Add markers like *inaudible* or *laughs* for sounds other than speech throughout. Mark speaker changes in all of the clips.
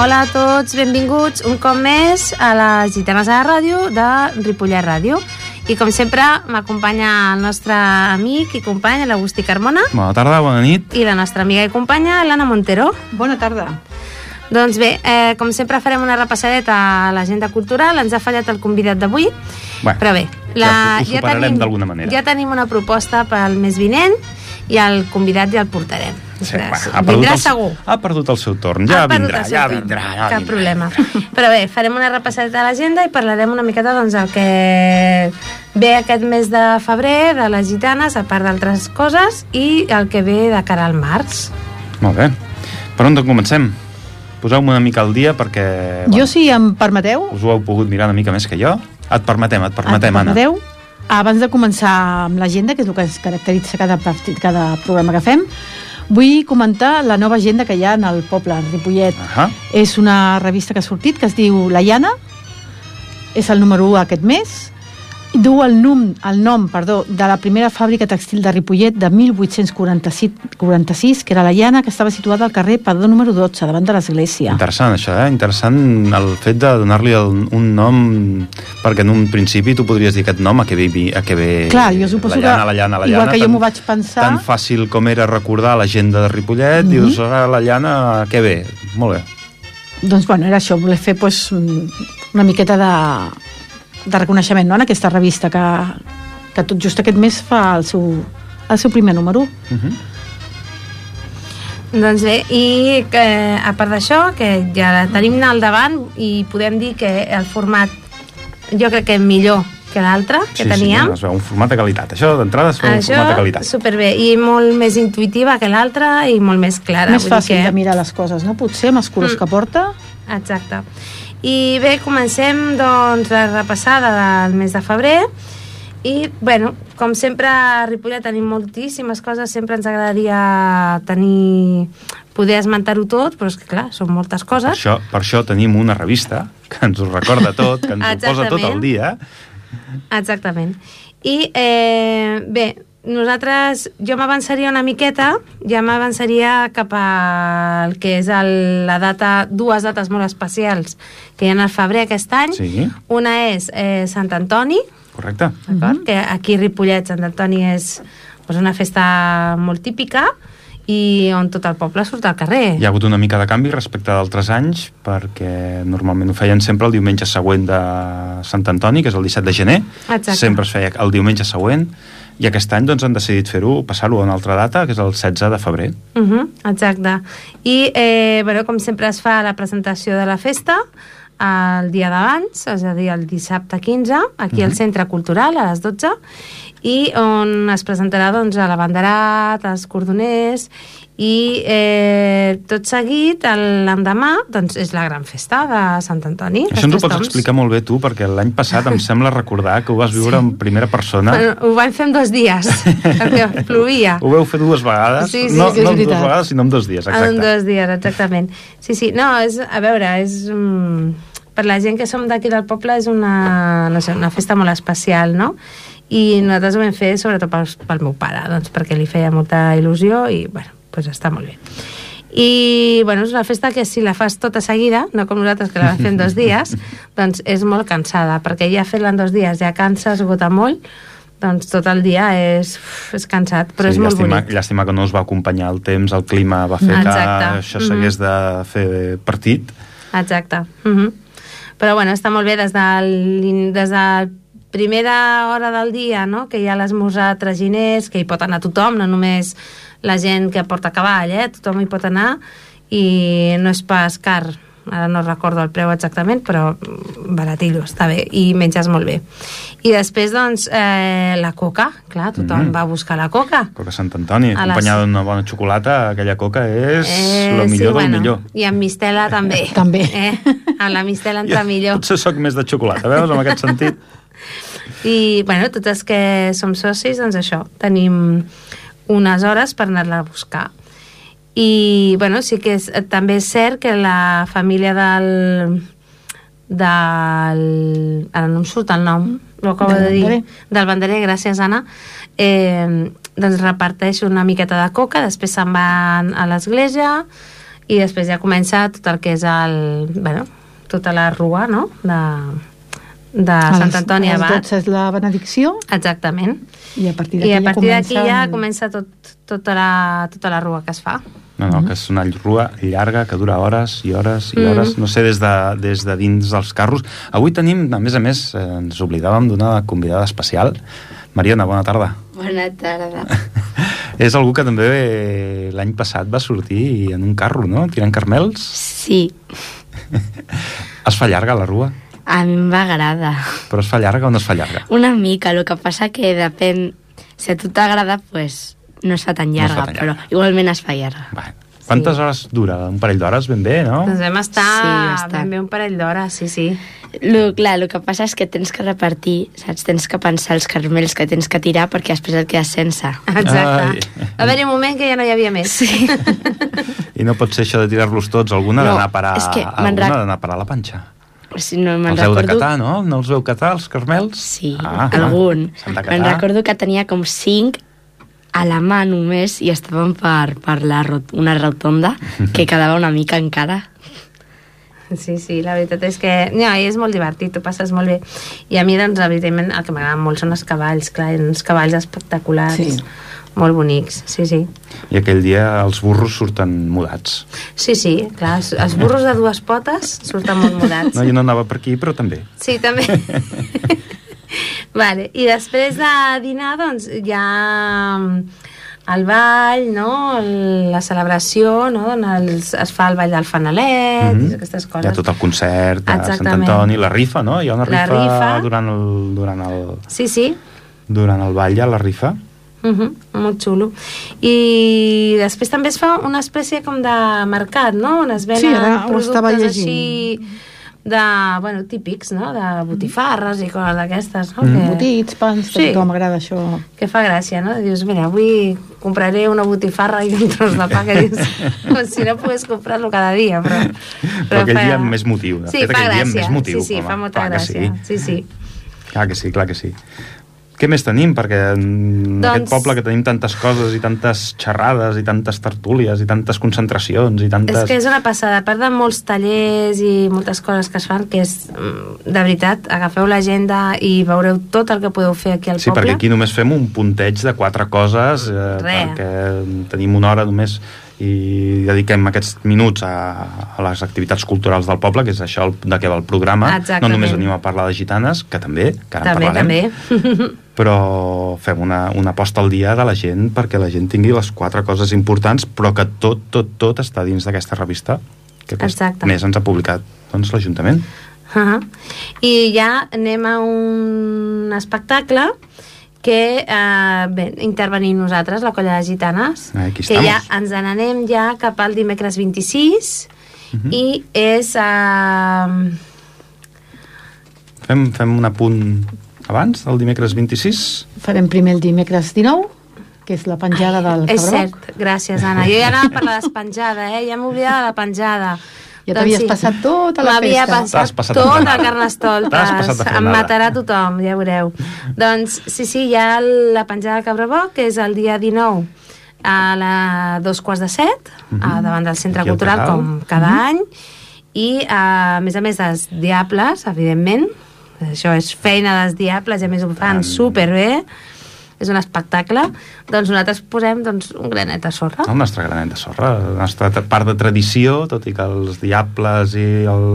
Speaker 1: Hola a tots, benvinguts un cop més a les Gitanes a la Ràdio de Ripollet Ràdio. I com sempre m'acompanya el nostre amic i company, l'Agustí Carmona,
Speaker 2: Bona tarda, bona nit.
Speaker 1: i la nostra amiga i companya, l'Anna Montero.
Speaker 3: Bona tarda.
Speaker 1: Doncs bé, eh, com sempre farem una repassadeta a l'agenda cultural, ens ha fallat el convidat d'avui,
Speaker 2: Bueno,
Speaker 1: però bé,
Speaker 2: ja ho superarem d'alguna manera.
Speaker 1: ja tenim una proposta pel mes vinent i el convidat ja el portarem.
Speaker 2: Sí, bueno, ha, perdut
Speaker 1: vindrà
Speaker 2: el,
Speaker 1: segur.
Speaker 2: ha perdut el seu torn. Ja vindrà, ja
Speaker 1: torn.
Speaker 2: vindrà. Ja
Speaker 1: Cap
Speaker 2: vindrà.
Speaker 1: problema. Però bé, farem una repassadeta a l'agenda i parlarem una miqueta doncs, el que ve aquest mes de febrer de les gitanes, a part d'altres coses, i el que ve de cara al març.
Speaker 2: Molt bé. Per on comencem? Poseu-me una mica al dia perquè...
Speaker 3: Jo, si em permeteu,
Speaker 2: Us ho heu pogut mirar una mica més que jo. Et permetem, et permetem,
Speaker 3: em
Speaker 2: Anna.
Speaker 3: permeteu, abans de començar amb l'agenda, que és el que es caracteritza cada, partit, cada programa que fem, vull comentar la nova agenda que hi ha en el poble, en Ripollet.
Speaker 2: Ahà.
Speaker 3: És una revista que ha sortit, que es diu La Llana, és el número 1 aquest mes, du el nom, el nom perdó, de la primera fàbrica textil de Ripollet de 1846, que era la Llana, que estava situada al carrer Padó número 12, davant de l'església.
Speaker 2: Interessant, això, eh? Interessant el fet de donar-li un nom perquè en un principi tu podries dir aquest nom a què ve, a què ve
Speaker 3: Clar, jo suposo
Speaker 2: la llana,
Speaker 3: que
Speaker 2: la llana, la
Speaker 3: igual
Speaker 2: llana,
Speaker 3: que jo
Speaker 2: tan-
Speaker 3: m'ho vaig pensar-
Speaker 2: Tan fàcil com era recordar l'agenda de Ripollet,
Speaker 3: Mhm.
Speaker 2: dius, ah, la llana, a què ve? Molt bé.
Speaker 3: Doncs bueno, era això, voler fer pues, mm, una miqueta de, de reconeixement no? en aquesta revista que, que tot just aquest mes fa el seu, el seu primer número.
Speaker 2: Uh -huh.
Speaker 1: Doncs bé, i que, a part d'això, que ja tenim al davant i podem dir que el format jo crec que és millor que l'altre que teníem.
Speaker 2: Sí, es veu un format de qualitat. Això d'entrada es veu un format de
Speaker 1: Això,
Speaker 2: qualitat.
Speaker 1: superbé, i molt més intuïtiva que l'altre i molt més clara.
Speaker 3: Més
Speaker 1: vull dir
Speaker 3: fàcil
Speaker 1: que...
Speaker 3: de mirar les coses, no? Potser amb els colors
Speaker 1: Mm.
Speaker 3: que porta.
Speaker 1: Exacte. I bé, comencem doncs la repassada del mes de febrer i, bueno, com sempre a Ripollet tenim moltíssimes coses, sempre ens agradaria tenir poder esmentar-ho tot, però és que clar, són moltes
Speaker 2: Per
Speaker 1: coses.
Speaker 2: això, per això tenim una revista que ens ho recorda tot, que ens ho posa tot al dia.
Speaker 1: Exactament. I eh, bé, nosaltres, jo m'avançaria una miqueta, ja m'avançaria cap al que és el, la data, dues dates molt especials que hi ha al febrer aquest any.
Speaker 2: Sí.
Speaker 1: Una és eh, Sant Antoni,
Speaker 2: Correcte.
Speaker 1: d'acord? que aquí a Ripollet Sant Antoni és doncs, una festa molt típica i on tot el poble surt al carrer.
Speaker 2: Hi ha hagut una mica de canvi respecte d'altres anys perquè normalment ho feien sempre el diumenge següent de Sant Antoni, que és el 17 de gener.
Speaker 1: Exacte.
Speaker 2: Sempre es feia el diumenge següent i aquest any doncs, han decidit fer-ho, passar-ho a una altra data, que és el 16 de febrer.
Speaker 1: Uh -huh, exacte. I, eh, bueno, com sempre es fa la presentació de la festa el dia d'abans, és a dir, el dissabte 15, aquí al Centre Cultural, a les 12, i on es presentarà doncs, a l'abanderat, als cordoners, i eh, tot seguit, l'endemà, doncs, és la gran festa de Sant Antoni.
Speaker 2: Això ens ho pots explicar molt bé tu, perquè l'any passat em sembla recordar que ho vas viure en primera persona.
Speaker 1: Bueno, ho vam fer en dos dies, *laughs* perquè plovia.
Speaker 2: Ho veu fer dues vegades?
Speaker 1: Sí, sí,
Speaker 2: no,
Speaker 1: sí,
Speaker 2: no en dues vegades, sinó en dos dies, exacte.
Speaker 1: En dos dies, exactament. Sí, sí, no, és, a veure, és... Mm, per la gent que som d'aquí del poble és una, no sé, una festa molt especial, no? I nosaltres ho vam fer sobretot pel, pel meu pare, doncs perquè li feia molta il·lusió i, bueno, doncs està molt bé. I, bueno, és una festa que si la fas tota seguida, no com nosaltres que la vam fer en dos dies, *laughs* doncs és molt cansada, perquè ja fer-la en dos dies ja cansa, esgota molt, doncs tot el dia és, és cansat, però és molt
Speaker 2: llàstima,
Speaker 1: bonic.
Speaker 2: llàstima que no us va acompanyar el temps, el clima va fer
Speaker 1: Exacte.
Speaker 2: que això s'hagués de fer partit.
Speaker 1: Exacte. Uh -huh. Però bueno, està molt bé des de, l'in- des de primera hora del dia, no? que hi ha l'esmorzar traginers, que hi pot anar tothom, no només la gent que porta cavall, eh? tothom hi pot anar i no és pas car ara no recordo el preu exactament però baratillo, està bé i menges molt bé i després doncs eh, la coca, clar, tothom
Speaker 2: Mm.
Speaker 1: va a buscar la coca
Speaker 2: Coca Sant Antoni,
Speaker 1: A les-
Speaker 2: acompanyada d'una bona xocolata, aquella coca és
Speaker 1: Eh,
Speaker 2: millor del millor.
Speaker 1: I amb mistela també. *laughs*
Speaker 3: També.
Speaker 1: Eh? Amb la mistela entra millor.
Speaker 2: Potser sóc més de xocolata, veus, en aquest sentit? *laughs*
Speaker 1: I, bueno, tots els que som socis, doncs això, tenim unes hores per anar-la a buscar. I, bueno, sí que és, també és cert que la família del... del... Ara no em surt el nom, ho acabo
Speaker 3: Del
Speaker 1: de dir.
Speaker 3: banderer.
Speaker 1: Del banderer, gràcies, Anna. Eh, doncs reparteix una miqueta de coca, després se'n van a l'església i després ja comença tot el que és el, bueno, tota la rua, no?, de, de
Speaker 3: A
Speaker 1: Sant Antoni
Speaker 3: a les
Speaker 1: Abat.
Speaker 3: 12 és la benedicció
Speaker 1: Exactament.
Speaker 3: i a partir d'aquí
Speaker 1: a partir d'aquí ja comença tot, tota, la, tota la rua que es fa.
Speaker 2: No, no, que és una rua llarga que dura hores i hores i
Speaker 1: Mhm.
Speaker 2: hores, no sé, des de, des de dins dels carros. Avui tenim, a més a més, eh, ens oblidàvem d'una convidada especial. Mariona, bona tarda.
Speaker 4: Bona tarda. *laughs*
Speaker 2: És algú que també eh, l'any passat va sortir en un carro, no?, tirant carmels.
Speaker 4: Sí, *laughs*
Speaker 2: Es fa llarga la rua,
Speaker 4: a mi m'agrada.
Speaker 2: però es fa llarga o no es fa llarga?
Speaker 4: Una mica, el que passa que depèn... Si a tu t'agrada, pues, no es fa tan
Speaker 2: No es
Speaker 4: llarga,
Speaker 2: fa tan llarga.
Speaker 4: però igualment es fa llarga.
Speaker 2: Va. Quantes hores dura? Un parell d'hores ben bé, no?
Speaker 1: Doncs vam estar
Speaker 4: Sí,
Speaker 1: sí,
Speaker 4: bastant.
Speaker 1: ben bé un parell d'hores, sí, sí.
Speaker 4: Lo, clar, el que passa és que tens que repartir, saps? Tens que pensar els carmels que tens que tirar perquè després et quedes sense.
Speaker 1: Exacte.
Speaker 2: Ai.
Speaker 1: Va haver-hi un moment que ja no hi havia més.
Speaker 4: Sí.
Speaker 2: I no pot ser això de tirar-los tots, alguna
Speaker 4: No,
Speaker 2: d'anar a parar, alguna d'anar a parar a la panxa.
Speaker 4: Si no, me'n
Speaker 2: Els heu de
Speaker 4: recordo...
Speaker 2: catar, no? No els veu catar, els carmels?
Speaker 4: Sí,
Speaker 2: ah,
Speaker 4: algun. Me'n recordo que tenia com cinc a la mà només i estàvem per, per la rot una rotonda que *laughs* quedava una mica encara.
Speaker 1: Sí, sí, la veritat és que... No, i és molt divertit, t'ho passes molt bé. I a mi, doncs, evidentment, el que m'agrada molt són els cavalls, clar, uns cavalls espectaculars,
Speaker 3: Sí.
Speaker 1: Molt bonics, sí, sí.
Speaker 2: I aquell dia els burros surten mudats.
Speaker 1: Sí, sí, clar, els, els burros de dues potes surten molt mudats.
Speaker 2: No, jo no anava per aquí, però també.
Speaker 1: Sí, també. *laughs* vale. I després de dinar, doncs, ha mm, el ball, no? El- la celebració, no? On els, es fa el ball del fanalet,
Speaker 2: Mhm.
Speaker 1: i aquestes coses.
Speaker 2: Hi ha tot el concert de Sant
Speaker 1: Exactament.
Speaker 2: Antoni, la rifa, no? Hi ha una
Speaker 1: La
Speaker 2: rifa,
Speaker 1: rifa.
Speaker 2: Durant, el, durant, el,
Speaker 1: Sí, sí,
Speaker 2: durant el ball, hi ha la rifa.
Speaker 1: Uh -huh, molt xulo. I després també es fa una espècie com de mercat, no? On es venen
Speaker 3: Sí, ara
Speaker 1: productes així de, bueno, típics, no? De botifarres i coses d'aquestes, no?
Speaker 2: Mm.
Speaker 1: Que,
Speaker 3: Botits, pans,
Speaker 1: Sí.
Speaker 3: a tothom agrada això.
Speaker 1: que fa gràcia, no? Dius, mira, avui compraré una botifarra i un tros de pa que dius, *laughs* com si no pogués comprar-lo cada dia, però...
Speaker 2: Però aquell dia amb més motiu. De
Speaker 1: Sí,
Speaker 2: fet,
Speaker 1: fa
Speaker 2: aquell dia amb
Speaker 1: gràcia.
Speaker 2: més motiu,
Speaker 1: Sí, sí,
Speaker 2: home,
Speaker 1: fa molta
Speaker 2: clar
Speaker 1: gràcia. Sí, sí.
Speaker 2: Clar que sí, clar que sí. Què més tenim? Perquè en
Speaker 1: Doncs-
Speaker 2: aquest poble que tenim tantes coses i tantes xerrades i tantes tertúlies i tantes concentracions i tantes...
Speaker 1: És que és una passada, a part de molts tallers i moltes coses que es fan, que és, mm, de veritat, agafeu l'agenda i veureu tot el que podeu fer aquí al
Speaker 2: Sí,
Speaker 1: poble.
Speaker 2: perquè aquí només fem un punteig de quatre coses, eh,
Speaker 1: Re.
Speaker 2: perquè tenim una hora només i dediquem aquests minuts a, a les activitats culturals del poble, que és això el, de què va el programa.
Speaker 1: Exactament.
Speaker 2: No només venim a parlar de gitanes, que també, que ara en
Speaker 1: També,
Speaker 2: parlarem,
Speaker 1: també. *laughs*
Speaker 2: però fem una, una posta al dia de la gent perquè la gent tingui les quatre coses importants, però que tot, tot, tot està dins d'aquesta revista que
Speaker 1: Exacte.
Speaker 2: mes ens ha publicat doncs, l'Ajuntament.
Speaker 1: Uh -huh. I ja anem a un espectacle que eh, bé, intervenim nosaltres, la colla de gitanes,
Speaker 2: aquí
Speaker 1: que
Speaker 2: estamos.
Speaker 1: ja ens n'anem ja cap al dimecres 26
Speaker 2: Mhm.
Speaker 1: i és... Eh,
Speaker 2: Fem, fem un apunt abans, el dimecres 26?
Speaker 3: Farem primer el dimecres 19, que és la penjada del
Speaker 1: és
Speaker 3: cabró.
Speaker 1: cert, gràcies Anna. Jo ja anava per la despenjada, eh? ja m'oblidava de la penjada.
Speaker 3: Ja t'havies passat tota la
Speaker 1: M'havia
Speaker 3: festa.
Speaker 2: T'has
Speaker 1: passat tot
Speaker 2: frenada.
Speaker 1: el carnestoltes.
Speaker 2: Passat
Speaker 1: Em matarà tothom, ja veureu. doncs sí, sí, hi ha la penjada de Cabrabó, que és el dia 19 a la dos quarts de set, a davant del Centre
Speaker 2: Aquí al
Speaker 1: Cultural, com cada any, i a més a més dels Diables, evidentment, això és feina dels Diables, i a més ho fan superbé, és un espectacle, doncs nosaltres posem doncs, un granet de sorra.
Speaker 2: El nostre granet de sorra, la nostra part de tradició, tot i que els diables i el,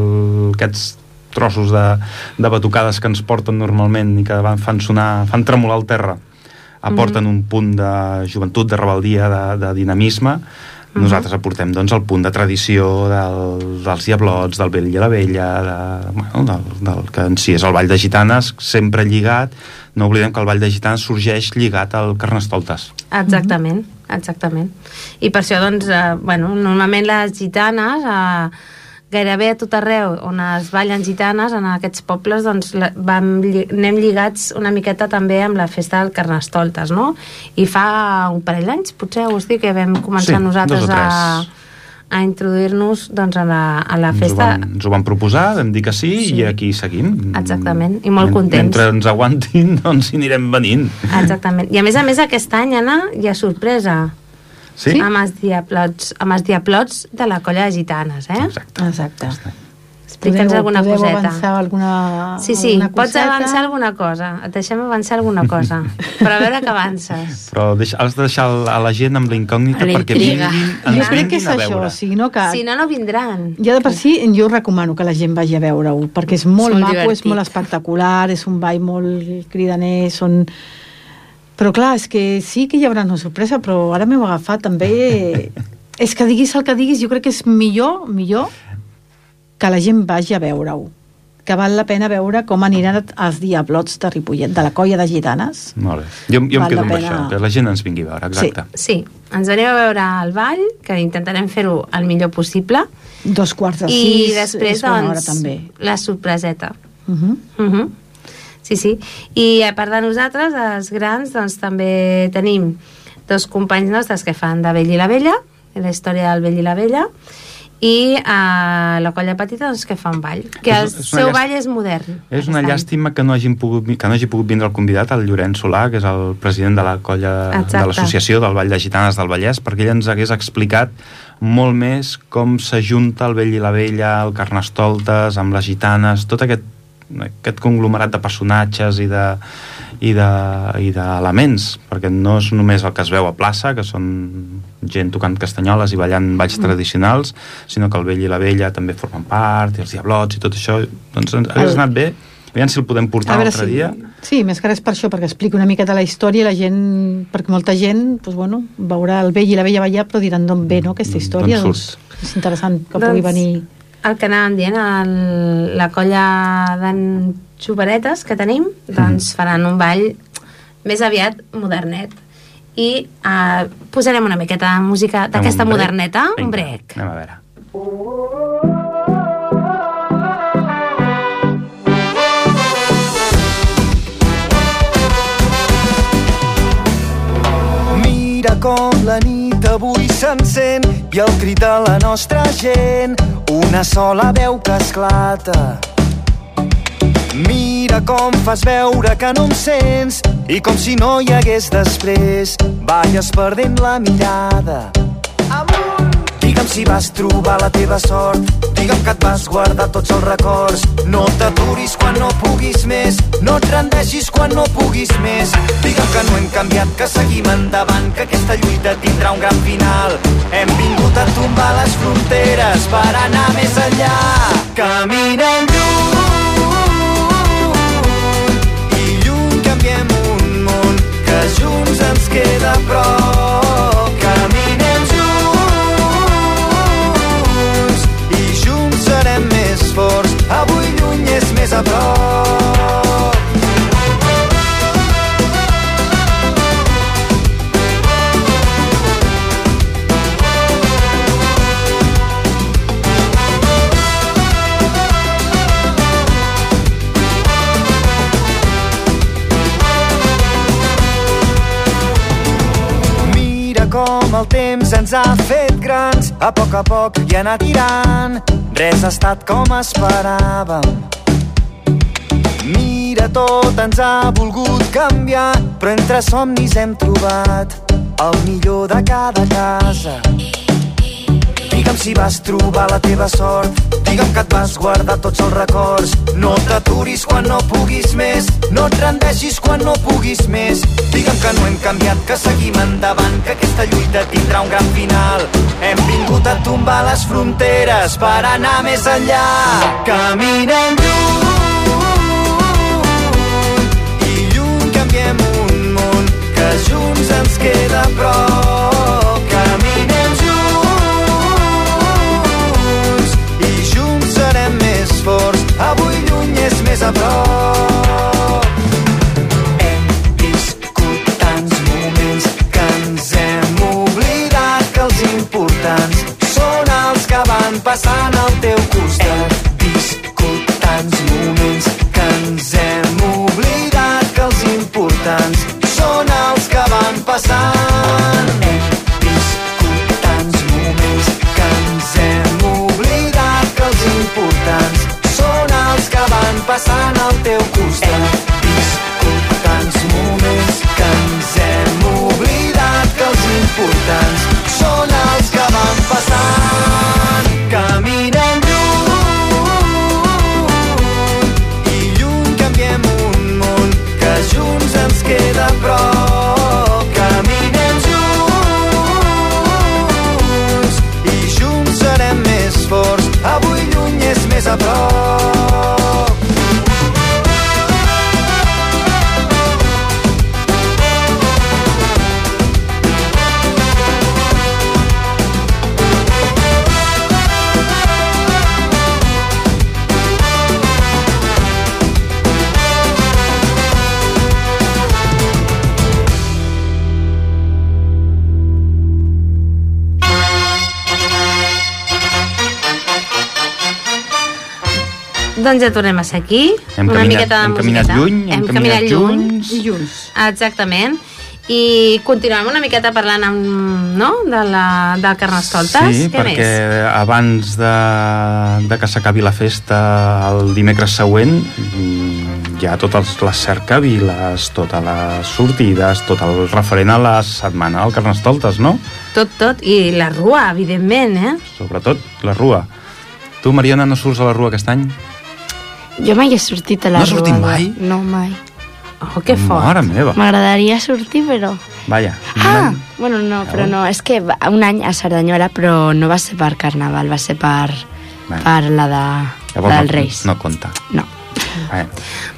Speaker 2: aquests trossos de, de batucades que ens porten normalment i que van, fan sonar, fan tremolar el terra, aporten
Speaker 1: Mhm.
Speaker 2: un punt de joventut, de rebeldia, de, de dinamisme,
Speaker 1: Mhm.
Speaker 2: nosaltres aportem doncs, el punt de tradició del, dels diablots, del vell i la vella, de, bueno, del, del que en si és el ball de gitanes, sempre lligat, no oblidem que el ball de gitanes sorgeix lligat al carnestoltes.
Speaker 1: Exactament, exactament. I per això, doncs, eh, bueno, normalment les gitanes, eh, gairebé a tot arreu on es ballen gitanes, en aquests pobles, doncs, la, vam, anem lligats una miqueta també amb la festa del Carnestoltes, no? I fa un parell d'anys, potser, us dic, que vam començar
Speaker 2: Sí,
Speaker 1: nosaltres a, a introduir-nos doncs, a, la, a la
Speaker 2: Ens ho,
Speaker 1: festa.
Speaker 2: van, ens ho van proposar, vam dir que sí,
Speaker 1: Sí.
Speaker 2: i aquí seguim.
Speaker 1: Exactament, i molt contents.
Speaker 2: Mentre ens aguantin, *laughs* doncs hi anirem venint.
Speaker 1: Exactament. I a més a més aquest any, Anna, hi ha sorpresa.
Speaker 2: Sí?
Speaker 1: Amb els, diablots, amb els diablots de la colla de gitanes, eh?
Speaker 2: Exacte.
Speaker 3: Exacte.
Speaker 1: Explica'ns alguna
Speaker 3: podeu
Speaker 1: coseta.
Speaker 3: avançar alguna,
Speaker 1: Sí, sí,
Speaker 3: alguna
Speaker 1: pots
Speaker 3: coseta?
Speaker 1: avançar alguna cosa. Et deixem avançar alguna cosa. *laughs* Però a veure que avances.
Speaker 2: Però deixa, has de deixar a la gent amb la incògnita
Speaker 4: La
Speaker 2: perquè vinguin,
Speaker 3: Jo crec que és això, o sigui, no, que
Speaker 1: Si no, no vindran.
Speaker 3: Ja de per si, jo recomano que la gent vagi a veure-ho, perquè és molt
Speaker 4: És molt
Speaker 3: maco, és
Speaker 4: divertit.
Speaker 3: molt espectacular, és un ball molt cridaner, són... Però clar, és que sí que hi haurà una sorpresa, però ara m'heu agafat també... *laughs* és que diguis el que diguis, jo crec que és millor, millor que la gent vagi a veure-ho que val la pena veure com aniran els diablots de Ripollet, de la colla de gitanes.
Speaker 2: Molt bé. Jo, jo em quedo
Speaker 3: la
Speaker 2: amb
Speaker 3: pena.
Speaker 2: això, que la gent ens vingui a veure, exacte.
Speaker 1: Sí, ens anem a veure el ball, que intentarem fer-ho el millor possible,
Speaker 3: Dos quarts de
Speaker 1: i
Speaker 3: sis
Speaker 1: després,
Speaker 3: és bona hora,
Speaker 1: doncs,
Speaker 3: també.
Speaker 1: la sorpreseta.
Speaker 3: Uh -huh.
Speaker 1: Uh -huh. Sí, sí. I a part de nosaltres, els grans, doncs també tenim dos companys nostres que fan de Vell i la Vella, la història del Vell i la Vella, i a la colla petita doncs, que fan ball que
Speaker 2: És-
Speaker 1: el
Speaker 2: és
Speaker 1: seu
Speaker 2: llàst-
Speaker 1: ball és modern
Speaker 2: És una
Speaker 1: any.
Speaker 2: llàstima que no, hagin pogut, que no hagi pogut vindre el convidat, el Llorenç Solà, que és el president de la colla
Speaker 1: Exacte.
Speaker 2: de l'associació del Vall de Gitanes del Vallès, perquè ell ens hagués explicat molt més com s'ajunta el vell i la vella, el carnestoltes, amb les gitanes, tot aquest, aquest conglomerat de personatges i de i de- i d'elements, perquè no és només el que es veu a plaça, que són gent tocant castanyoles i ballant balls tradicionals, sinó que el vell i la vella també formen part, i els diablots i tot això, doncs ens hagués anat bé aviam si el podem portar l'altre
Speaker 3: si...
Speaker 2: dia.
Speaker 3: Sí, més que res per això, perquè explica una miqueta la història i la gent, perquè molta gent doncs, bueno, veurà el vell i la vella ballar però diran d'on ve no, aquesta
Speaker 2: Mm,
Speaker 3: història
Speaker 2: d'on
Speaker 3: doncs,
Speaker 2: surt.
Speaker 3: és interessant que
Speaker 1: Doncs-
Speaker 3: pugui venir
Speaker 1: el que anàvem dient, el, la colla d'en Xoperetes que tenim, doncs faran un ball més aviat modernet. I uh, posarem una miqueta de música d'aquesta
Speaker 2: un break?
Speaker 1: moderneta, un
Speaker 2: Vinga,
Speaker 1: brec.
Speaker 2: anem a veure
Speaker 5: Mira com la nit avui s'encén i el crit de la nostra gent, una sola veu que esclata. Mira com fas veure que no em sents i com si no hi hagués després, balles perdent la mirada. Digue'm si vas trobar la teva sort, digue'm que et vas guardar tots els records. No t'aturis quan no puguis més, no et rendeixis quan no puguis més. Digue'm que no hem canviat, que seguim endavant, que aquesta lluita tindrà un gran final. Hem vingut a tombar les fronteres per anar més enllà. Caminem lluny i lluny canviem un món que junts ens queda a a prop. Mira com el temps ens ha fet grans, a poc a poc i anar tirant. Res ha estat com esperàvem. Mira, tot ens ha volgut canviar, però entre somnis hem trobat el millor de cada casa. Digue'm si vas trobar la teva sort, digue'm que et vas guardar tots els records. No t'aturis quan no puguis més, no et rendeixis quan no puguis més. Digue'm que no hem canviat, que seguim endavant, que aquesta lluita tindrà un gran final. Hem vingut a tombar les fronteres per anar més enllà. Caminem lluny
Speaker 1: Doncs ja tornem a ser aquí.
Speaker 2: Hem
Speaker 1: una
Speaker 2: caminat-
Speaker 1: miqueta de
Speaker 2: hem caminat lluny, hem caminat junts.
Speaker 3: I junts.
Speaker 1: Exactament. I continuem una miqueta parlant amb, no? de la, del Carnestoltes.
Speaker 2: Sí,
Speaker 1: Què
Speaker 2: perquè
Speaker 1: més?
Speaker 2: abans de, de que s'acabi la festa el dimecres següent mm, hi ha totes les cercaviles, totes les sortides, tot el referent a la setmana del Carnestoltes, no?
Speaker 1: Tot, tot. I la rua, evidentment, eh?
Speaker 2: Sobretot la rua. Tu, Mariona, no surts a la rua aquest any?
Speaker 4: Jo mai he sortit a la
Speaker 2: No has
Speaker 4: rua.
Speaker 2: sortit
Speaker 4: de-
Speaker 2: mai?
Speaker 4: No, mai.
Speaker 1: Oh, que fort.
Speaker 2: Mare meva.
Speaker 4: M'agradaria sortir, però...
Speaker 2: Vaja.
Speaker 4: Ah, bueno, no, però no, és que un any a Cerdanyola, però no va ser per Carnaval, va ser per, per la de,
Speaker 2: Llavors no,
Speaker 4: dels Reis.
Speaker 2: no compta.
Speaker 4: No.
Speaker 2: Vaja.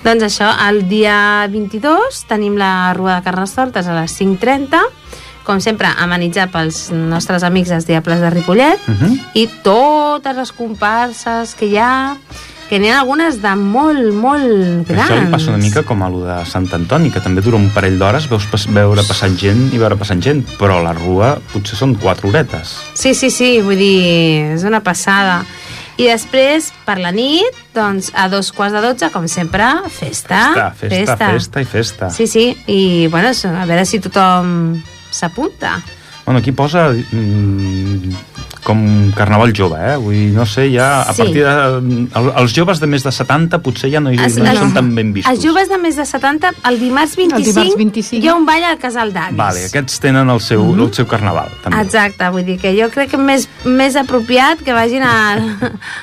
Speaker 1: Doncs això, el dia 22 tenim la Rua de Carnestoltes a les 5.30, com sempre, amenitzat pels nostres amics dels Diables de Ripollet,
Speaker 2: Uh -huh.
Speaker 1: i totes les comparses que hi ha, que n'hi ha algunes de molt, molt grans.
Speaker 2: això li passa una mica com a lo de Sant Antoni, que també dura un parell d'hores, veus pas, veure passant gent i veure passant gent, però la rua potser són quatre horetes.
Speaker 1: Sí, sí, sí, vull dir, és una passada. I després, per la nit, doncs, a dos quarts de dotze, com sempre, festa.
Speaker 2: Festa, festa, festa i festa.
Speaker 1: Sí, sí, i bueno, a veure si tothom s'apunta.
Speaker 2: Bueno, aquí posa mm, com carnaval jove, eh? Vull dir, no sé, ja a
Speaker 1: Sí.
Speaker 2: partir de... el- Els joves de més de 70 potser ja no, hi,
Speaker 1: Es-
Speaker 2: no hi
Speaker 1: els-
Speaker 2: són tan ben vistos.
Speaker 1: Els joves de més de 70, el dimarts 25,
Speaker 3: dimarts 25.
Speaker 1: hi ha un ball al Casal d'Avis.
Speaker 2: Vale, aquests tenen el seu, el seu carnaval, també.
Speaker 1: Exacte, vull dir que jo crec que més, més apropiat que vagin al,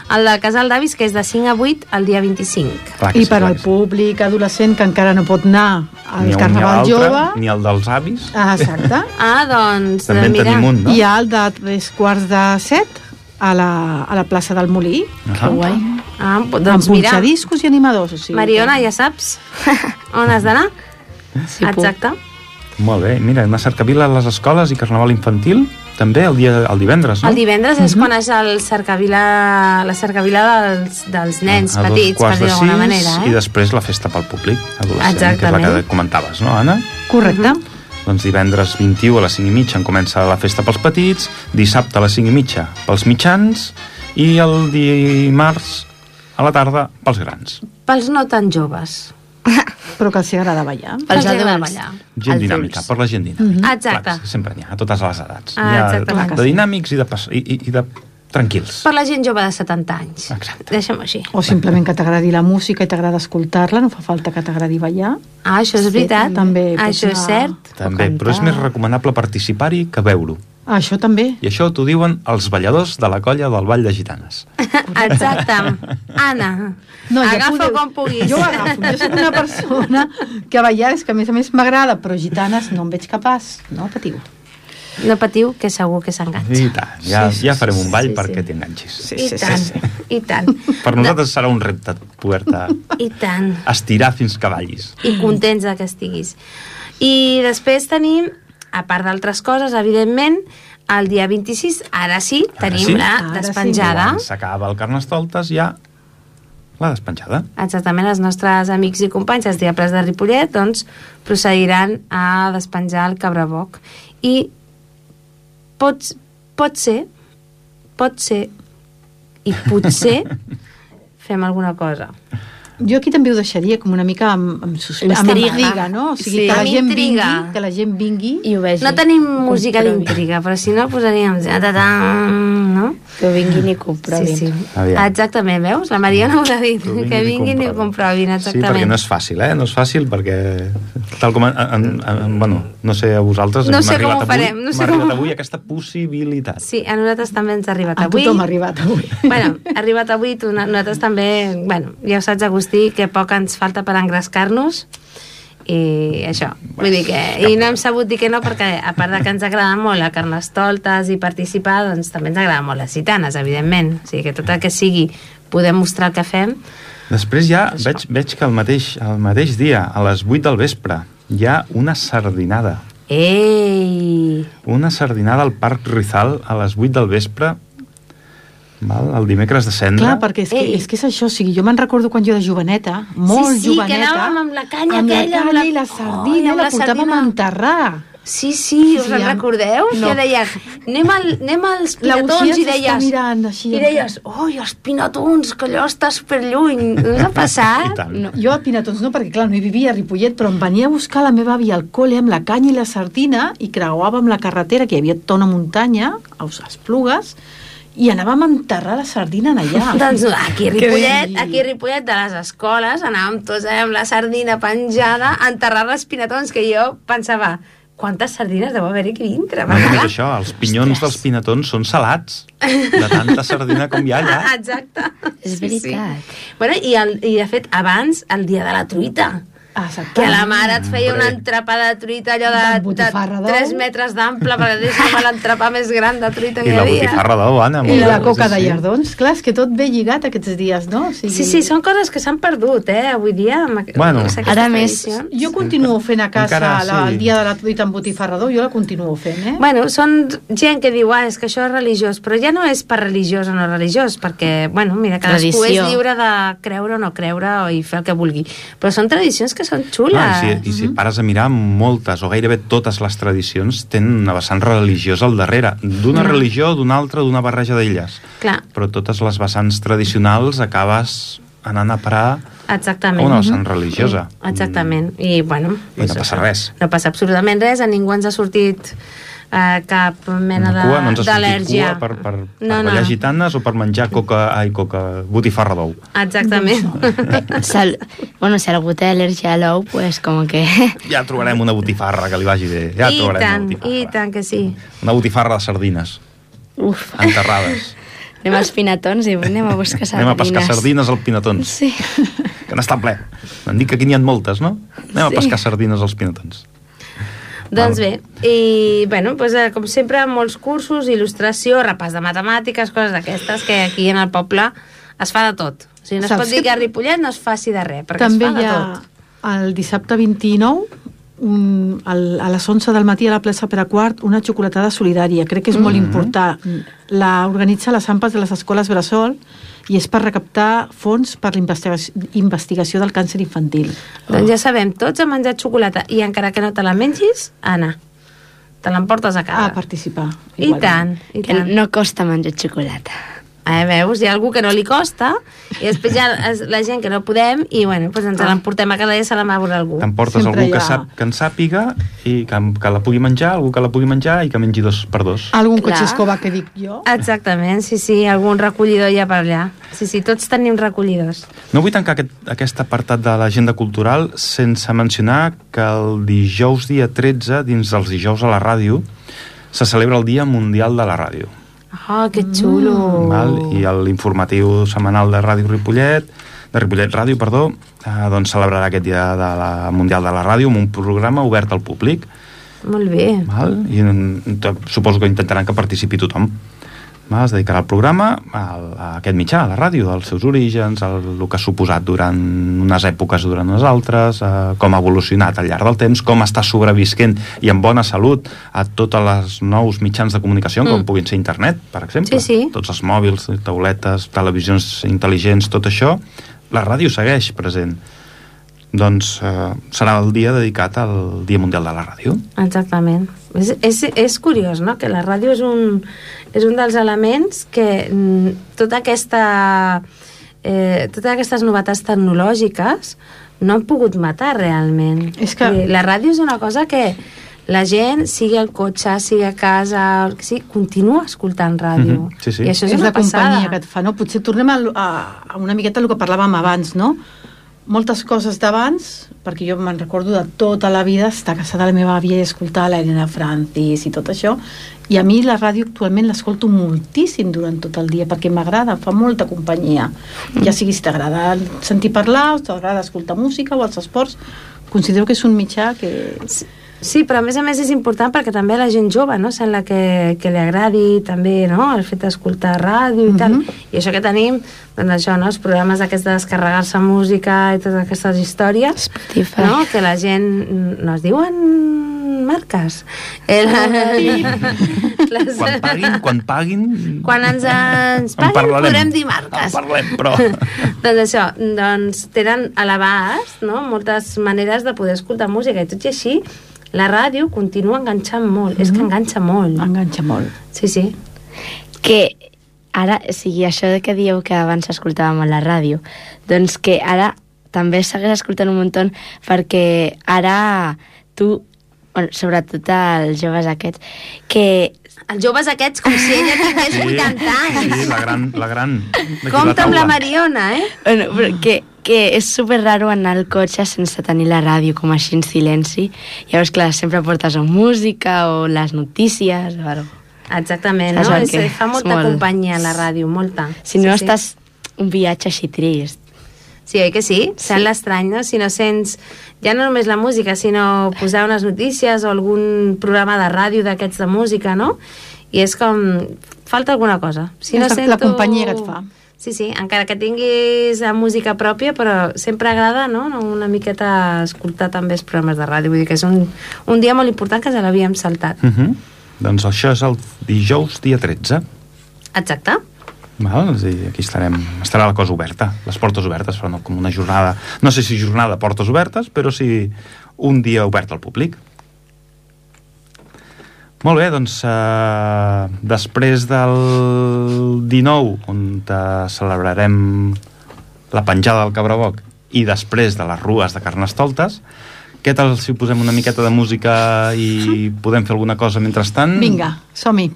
Speaker 1: al del Casal d'Avis, que és de 5 a 8 el dia 25.
Speaker 2: Clar
Speaker 3: I
Speaker 2: sí,
Speaker 3: per al públic adolescent que encara no pot anar
Speaker 2: Ni
Speaker 3: al
Speaker 2: un
Speaker 3: Carnaval
Speaker 2: ni
Speaker 3: jove...
Speaker 2: Ni el dels avis.
Speaker 3: Ah, exacte.
Speaker 1: Ah, doncs,
Speaker 2: També
Speaker 1: mira,
Speaker 2: tenim un, no?
Speaker 3: Hi ha el de tres quarts de set a la, a la plaça del Molí,
Speaker 2: Ahà.
Speaker 4: Que guai.
Speaker 1: Ah,
Speaker 3: amb
Speaker 1: doncs mira,
Speaker 3: punxadiscos i animadors. O sigui,
Speaker 1: Mariona, ja saps *laughs* on has d'anar.
Speaker 4: Puc.
Speaker 1: Exacte.
Speaker 2: Molt bé, mira, una cercavila a les escoles i carnaval infantil, també el, dia, el divendres, no?
Speaker 1: El divendres és quan és el cercavila, la cercavila dels, dels nens
Speaker 2: a dos
Speaker 1: petits, per dir d'alguna manera.
Speaker 2: i
Speaker 1: Eh?
Speaker 2: després la festa pel públic adolescent, que és la
Speaker 1: Exactament.
Speaker 2: que comentaves, no, Anna?
Speaker 3: Correcte.
Speaker 2: Doncs divendres 21 a les 5 i mitja en comença la festa pels petits, dissabte a les 5 i mitja pels mitjans i el dimarts a la tarda pels grans.
Speaker 1: Pels no tan joves. *laughs*
Speaker 3: Però que els agrada ballar.
Speaker 4: Pels
Speaker 1: Els agrada ballar.
Speaker 2: Gent
Speaker 4: Adults.
Speaker 2: dinàmica, per la gent dinàmica.
Speaker 1: Exacte.
Speaker 2: Clar, és que sempre n'hi ha, a totes les edats.
Speaker 1: Ah,
Speaker 2: N'hi ha
Speaker 1: exactament.
Speaker 2: de dinàmics i de, i, i, i de tranquils.
Speaker 1: Per la gent jove de 70 anys.
Speaker 2: Exacte.
Speaker 1: Deixa'm així.
Speaker 3: O simplement que t'agradi la música i t'agrada escoltar-la, no fa falta que t'agradi ballar.
Speaker 1: Ah, això és
Speaker 3: Sí,
Speaker 1: veritat.
Speaker 3: també pots
Speaker 1: això és cert.
Speaker 2: També, però és més recomanable participar-hi que veure-ho.
Speaker 3: Ah, això també.
Speaker 2: I això t'ho diuen els balladors de la colla del Ball de Gitanes. *laughs*
Speaker 1: Exacte. Anna,
Speaker 3: No, ja
Speaker 1: agafa
Speaker 3: podeu-
Speaker 1: com puguis.
Speaker 3: Jo agafo. Jo soc una persona que a ballar és que a més a més m'agrada, però gitanes no em veig capaç. No patiu.
Speaker 1: No patiu, que segur que s'enganxa.
Speaker 2: I tant, ja,
Speaker 3: Sí, sí,
Speaker 2: ja farem un ball
Speaker 3: sí, sí.
Speaker 2: perquè t'enganxis.
Speaker 3: Sí,
Speaker 1: I
Speaker 3: sí,
Speaker 1: tant,
Speaker 3: sí, sí.
Speaker 1: i tant.
Speaker 2: Per nosaltres serà un repte poder-te *laughs*
Speaker 1: I tant.
Speaker 2: estirar fins que ballis.
Speaker 1: I contents de que estiguis. I després tenim, a part d'altres coses, evidentment, el dia 26, ara sí,
Speaker 2: Ara
Speaker 1: tenim
Speaker 2: sí.
Speaker 1: la
Speaker 3: Ara sí.
Speaker 1: despenjada.
Speaker 2: Quan s'acaba el Carnestoltes ja la despenjada.
Speaker 1: Exactament, els nostres amics i companys, els Diables de Ripollet, doncs, procediran a despenjar el cabraboc. I pot, pot ser, pot ser, i potser *laughs* fem alguna cosa.
Speaker 3: Jo aquí també ho deixaria com una mica amb, amb, suspe- amb
Speaker 4: Intriga.
Speaker 3: no? O sigui,
Speaker 4: Sí.
Speaker 3: que la gent
Speaker 1: intriga.
Speaker 3: vingui, que la gent vingui
Speaker 4: I ho vegi.
Speaker 1: No tenim música d'intriga, però si no posaríem... ta-ta-tan, No?
Speaker 4: Que vinguin i comprovin.
Speaker 1: Sí, sí.
Speaker 2: Aviam.
Speaker 1: Exactament, veus? La Mariona ho ha dit,
Speaker 2: Que vinguin
Speaker 1: que
Speaker 2: i
Speaker 1: vinguin i
Speaker 2: comprovin.
Speaker 1: comprovin,
Speaker 2: Sí,
Speaker 1: exactament.
Speaker 2: perquè no és fàcil, eh? No és fàcil perquè, tal com... En, en, en, bueno, no sé a vosaltres...
Speaker 1: No sé com ho
Speaker 2: avui,
Speaker 1: farem, no sé com
Speaker 2: avui aquesta possibilitat.
Speaker 1: Sí, a nosaltres també ens ha arribat
Speaker 3: a
Speaker 1: avui.
Speaker 3: tothom ha arribat avui.
Speaker 1: Bueno, ha arribat avui, tu, nosaltres també, bueno, ja ho saps, Agustí, que poc ens falta per engrescar-nos i això, vull dir que i no hem sabut dir que no perquè a part de que ens agrada molt a Carnestoltes i participar, doncs també ens agrada molt les gitanes, evidentment, o sigui que tot el que sigui poder mostrar el que fem
Speaker 2: Després ja
Speaker 1: Això.
Speaker 2: veig, veig que el mateix, el mateix dia, a les 8 del vespre, hi ha una sardinada.
Speaker 1: Ei!
Speaker 2: Una sardinada al Parc Rizal a les 8 del vespre, val? el dimecres de cendra.
Speaker 3: Clar, perquè és que,
Speaker 1: Ei.
Speaker 3: és que és això, o sigui, jo me'n recordo quan jo era joveneta, molt
Speaker 1: sí, sí, que
Speaker 3: joveneta,
Speaker 1: anàvem amb la canya
Speaker 3: amb
Speaker 1: aquella,
Speaker 3: la
Speaker 1: amb
Speaker 3: canya
Speaker 1: la-
Speaker 3: i la sardina,
Speaker 1: amb
Speaker 3: la,
Speaker 1: la
Speaker 3: portàvem
Speaker 1: sardina.
Speaker 3: a enterrar.
Speaker 1: Sí, sí, us
Speaker 3: Sí,
Speaker 1: en recordeu?
Speaker 3: No.
Speaker 1: Que deien, anem, al, anem als
Speaker 3: La
Speaker 1: pinatons i deies...
Speaker 3: mirant així.
Speaker 1: I deies, oi, els pinatons, que allò està superlluny. No us ha *laughs*
Speaker 2: I
Speaker 1: passat?
Speaker 4: No.
Speaker 3: Jo a Pinatons no, perquè clar, no hi vivia a Ripollet, però em venia a buscar la meva àvia al col·le amb la canya i la sardina i creuàvem la carretera, que hi havia tota una muntanya, a Esplugues, i anàvem a enterrar la sardina en allà. *laughs*
Speaker 1: Doncs aquí a Ripollet, aquí a Ripollet de les escoles anàvem tots allà amb la sardina penjada a enterrar els pinatons, que jo pensava, quantes sardines deu haver aquí dintre?
Speaker 2: No només això, els pinyons dels pinatons són salats, de tanta sardina com hi ha allà. *laughs*
Speaker 1: Exacte.
Speaker 4: És veritat.
Speaker 1: Bueno, i, el, i de fet, abans, el dia de la truita,
Speaker 3: Exacte.
Speaker 1: que la mare et feia
Speaker 2: Hombre.
Speaker 1: un entrepà de truita allò de, de
Speaker 3: botifarra d'ou.
Speaker 1: 3 metres d'ample perquè deixava l'entrepà més gran de truita que
Speaker 2: I
Speaker 1: hi
Speaker 2: la
Speaker 1: havia.
Speaker 2: botifarra d'ou, Anna.
Speaker 3: I la coca
Speaker 2: sí,
Speaker 3: de
Speaker 2: sí.
Speaker 3: llardons. Clar, és que tot ve lligat aquests dies, no? O sigui,
Speaker 1: Sí, sí, són coses que s'han perdut, eh, avui dia. Amb,
Speaker 2: Bueno.
Speaker 4: Ara més-.
Speaker 3: Jo continuo fent a casa
Speaker 2: Encara,
Speaker 3: la,
Speaker 2: sí.
Speaker 3: el dia de la truita amb botifarrador, jo la continuo fent, eh?
Speaker 1: Bueno, són gent que diu, ah, és que això és religiós, però ja no és per religiós o no religiós, perquè, bueno, mira, cadascú
Speaker 4: Tradició.
Speaker 1: és lliure de creure o no creure o i fer el que vulgui. Però són tradicions que són xules.
Speaker 2: Ah, i, si, I si pares a mirar, moltes o gairebé totes les tradicions tenen una vessant religiosa al darrere. D'una
Speaker 1: Mm.
Speaker 2: religió, d'una altra, d'una barreja d'elles. Però totes les vessants tradicionals acabes anant a parar a
Speaker 1: exactament.
Speaker 2: una vessant religiosa.
Speaker 1: Exactament. I, bueno...
Speaker 2: I no passa res.
Speaker 1: No passa absolutament res, a ningú ens ha sortit eh, cap mena
Speaker 2: Una
Speaker 1: de-
Speaker 2: cua, no ens ha
Speaker 1: d'al·lèrgia.
Speaker 2: per, per, per
Speaker 1: no,
Speaker 2: ballar
Speaker 1: no.
Speaker 2: gitanes o per menjar coca, ai, coca, botifarra d'ou.
Speaker 1: Exactament.
Speaker 4: Sal... *laughs* Bueno, si algú té al·lèrgia a l'ou, pues com que...
Speaker 2: Ja trobarem una botifarra que li vagi bé. Ja
Speaker 1: I
Speaker 2: trobarem
Speaker 1: tant,
Speaker 2: una botifarra.
Speaker 1: i tant que sí.
Speaker 2: Una botifarra de sardines,
Speaker 4: Uf,
Speaker 2: enterrades. *laughs*
Speaker 4: anem als pinatons i anem a buscar sardines.
Speaker 2: Anem a pescar sardines al Pinatons,
Speaker 4: Sí.
Speaker 2: que n'està ple. M'han dit que aquí n'hi ha moltes, no? Anem
Speaker 4: Sí.
Speaker 2: a pescar sardines als Pinatons.
Speaker 1: Doncs bé, i bueno, doncs, eh, com sempre, molts cursos, il·lustració, repàs de matemàtiques, coses d'aquestes que aquí en el poble es fa de tot. O sigui, no es
Speaker 3: Saps
Speaker 1: pot dir
Speaker 3: que-
Speaker 1: a Ripollet no es faci de res, perquè
Speaker 3: També
Speaker 1: es fa
Speaker 3: hi
Speaker 1: de
Speaker 3: ha
Speaker 1: tot.
Speaker 3: el dissabte 29 un, al, a les 11 del matí a la plaça per a quart una xocolatada solidària. Crec que és molt
Speaker 2: Mhm.
Speaker 3: important. La organitza les AMPAs de les escoles Bressol i és per recaptar fons per la investigació, investigació del càncer infantil.
Speaker 1: Doncs ja sabem, tots a menjar xocolata i encara que no te la mengis, Anna, te l'emportes a casa.
Speaker 3: A participar.
Speaker 1: I tant, i
Speaker 4: Que
Speaker 1: tant.
Speaker 4: no costa menjar xocolata.
Speaker 1: Eh, veus, hi ha algú que no li costa i després hi ha la gent que no podem i bueno, doncs ens
Speaker 3: Ah.
Speaker 1: l'emportem a cada dia se la va a veure algú.
Speaker 2: T'emportes
Speaker 3: Sempre
Speaker 2: algú que, sap, que en sàpiga i que, que la pugui menjar, algú que la pugui menjar i que mengi dos per dos.
Speaker 3: Algun
Speaker 1: Clar.
Speaker 3: cotxe escova que dic jo.
Speaker 1: Exactament, sí, sí, algun recollidor hi ha per allà. Sí, sí, tots tenim recollidors.
Speaker 2: No vull tancar aquest, aquest apartat de l'agenda cultural sense mencionar que el dijous dia 13, dins dels dijous a la ràdio, se celebra el Dia Mundial de la Ràdio.
Speaker 1: Oh, que xulo!
Speaker 2: Val? I l'informatiu setmanal de Ràdio Ripollet, de Ripollet Ràdio, perdó, eh, doncs celebrarà aquest Dia de la Mundial de la Ràdio amb un programa obert al públic.
Speaker 1: Molt bé.
Speaker 2: Val? I mm, suposo que intentaran que participi tothom. Es dedicarà al programa a, a aquest mitjà, a la ràdio, als seus orígens, al el que ha suposat durant unes èpoques i durant unes altres, eh, com ha evolucionat al llarg del temps, com està sobrevisquent i amb bona salut a tots els nous mitjans de comunicació, mm. com puguin ser internet, per exemple.
Speaker 1: Sí, sí.
Speaker 2: Tots els mòbils, tauletes, televisions intel·ligents, tot això, la ràdio segueix present. Doncs eh, serà el dia dedicat al Dia Mundial de la Ràdio.
Speaker 1: Exactament. És, és, és curiós, no?, que la ràdio és un, és un dels elements que mm, tota aquesta, eh, totes aquestes novetats tecnològiques no han pogut matar realment.
Speaker 3: És que-
Speaker 1: La ràdio és una cosa que la gent, sigui al cotxe, sigui a casa, sigui, continua escoltant ràdio.
Speaker 2: Mhm, sí, sí.
Speaker 1: I això és,
Speaker 3: és
Speaker 1: una
Speaker 3: la companyia
Speaker 1: passada.
Speaker 3: que et fa, no? Potser tornem a, a, a una miqueta el que parlàvem abans, no? Moltes coses d'abans, perquè jo me'n recordo de tota la vida estar a casa de la meva àvia i escoltar l'Helena Francis i tot això, i a mi la ràdio actualment l'escolto moltíssim durant tot el dia, perquè m'agrada, fa molta companyia. Ja sigui si t'agrada sentir parlar, o t'agrada escoltar música o els esports, considero que és un mitjà que...
Speaker 1: Sí, Sí, però a més a més és important perquè també la gent jove, no? Sembla que, que li agradi també, no?, el fet d'escoltar ràdio i tal.
Speaker 3: Mhm.
Speaker 1: I això que tenim, doncs això, no?, els programes aquests de descarregar-se música i totes aquestes històries,
Speaker 4: Spotify.
Speaker 1: no?, que la gent... no es diuen marques. Eh, la, les,
Speaker 2: Quan paguin, quan paguin...
Speaker 1: quan ens, ens
Speaker 2: en
Speaker 1: paguin
Speaker 2: parlarem.
Speaker 1: podrem dir marques.
Speaker 2: En parlem, però... *laughs*
Speaker 1: doncs això, doncs tenen a l'abast no? moltes maneres de poder escoltar música i tot i així la ràdio continua enganxant molt, és que enganxa molt.
Speaker 3: Enganxa molt.
Speaker 1: Sí, sí.
Speaker 4: que ara, o sigui, això de que dieu que abans escoltàvem a la ràdio, doncs que ara també segueix escoltant un munt perquè ara tu, bueno, sobretot els joves aquests, que
Speaker 1: Els joves aquests, com si ella tingués 80 anys.
Speaker 2: Sí, la gran... La gran
Speaker 1: Compte amb la. Mariona, eh?
Speaker 4: Bueno, però que, que és super raro anar al cotxe sense tenir la ràdio com així en silenci. Llavors, clar, sempre portes o música o les notícies o alguna
Speaker 1: Exactament,
Speaker 4: Saps
Speaker 1: no?
Speaker 4: que
Speaker 1: fa molta
Speaker 4: molt-
Speaker 1: companyia la ràdio, molta.
Speaker 4: Si no
Speaker 1: sí,
Speaker 4: estàs un viatge així trist.
Speaker 1: Sí, oi que sí? Sent l'estrany, no? Si no sents ja no només la música, sinó posar unes notícies o algun programa de ràdio d'aquests de música, no? I és com... Falta alguna cosa. Si no
Speaker 3: la-
Speaker 1: sento...
Speaker 3: la companyia que et fa.
Speaker 1: Sí, sí, encara que tinguis la música pròpia, però sempre agrada, no?, una miqueta escoltar també els programes de ràdio. Vull dir que és un, un dia molt important que ja l'havíem saltat.
Speaker 2: Uh -huh. Doncs això és el dijous dia 13.
Speaker 1: Exacte.
Speaker 2: Val? És dir, aquí estarem, estarà la cosa oberta, les portes obertes, però no com una jornada, no sé si jornada de portes obertes, però sí un dia obert al públic. Molt bé, doncs eh, després del 19, on eh, celebrarem la penjada del Cabraboc, i després de les rues de Carnestoltes, què tal si posem una miqueta de música i podem fer alguna cosa mentrestant?
Speaker 3: Vinga, som-hi.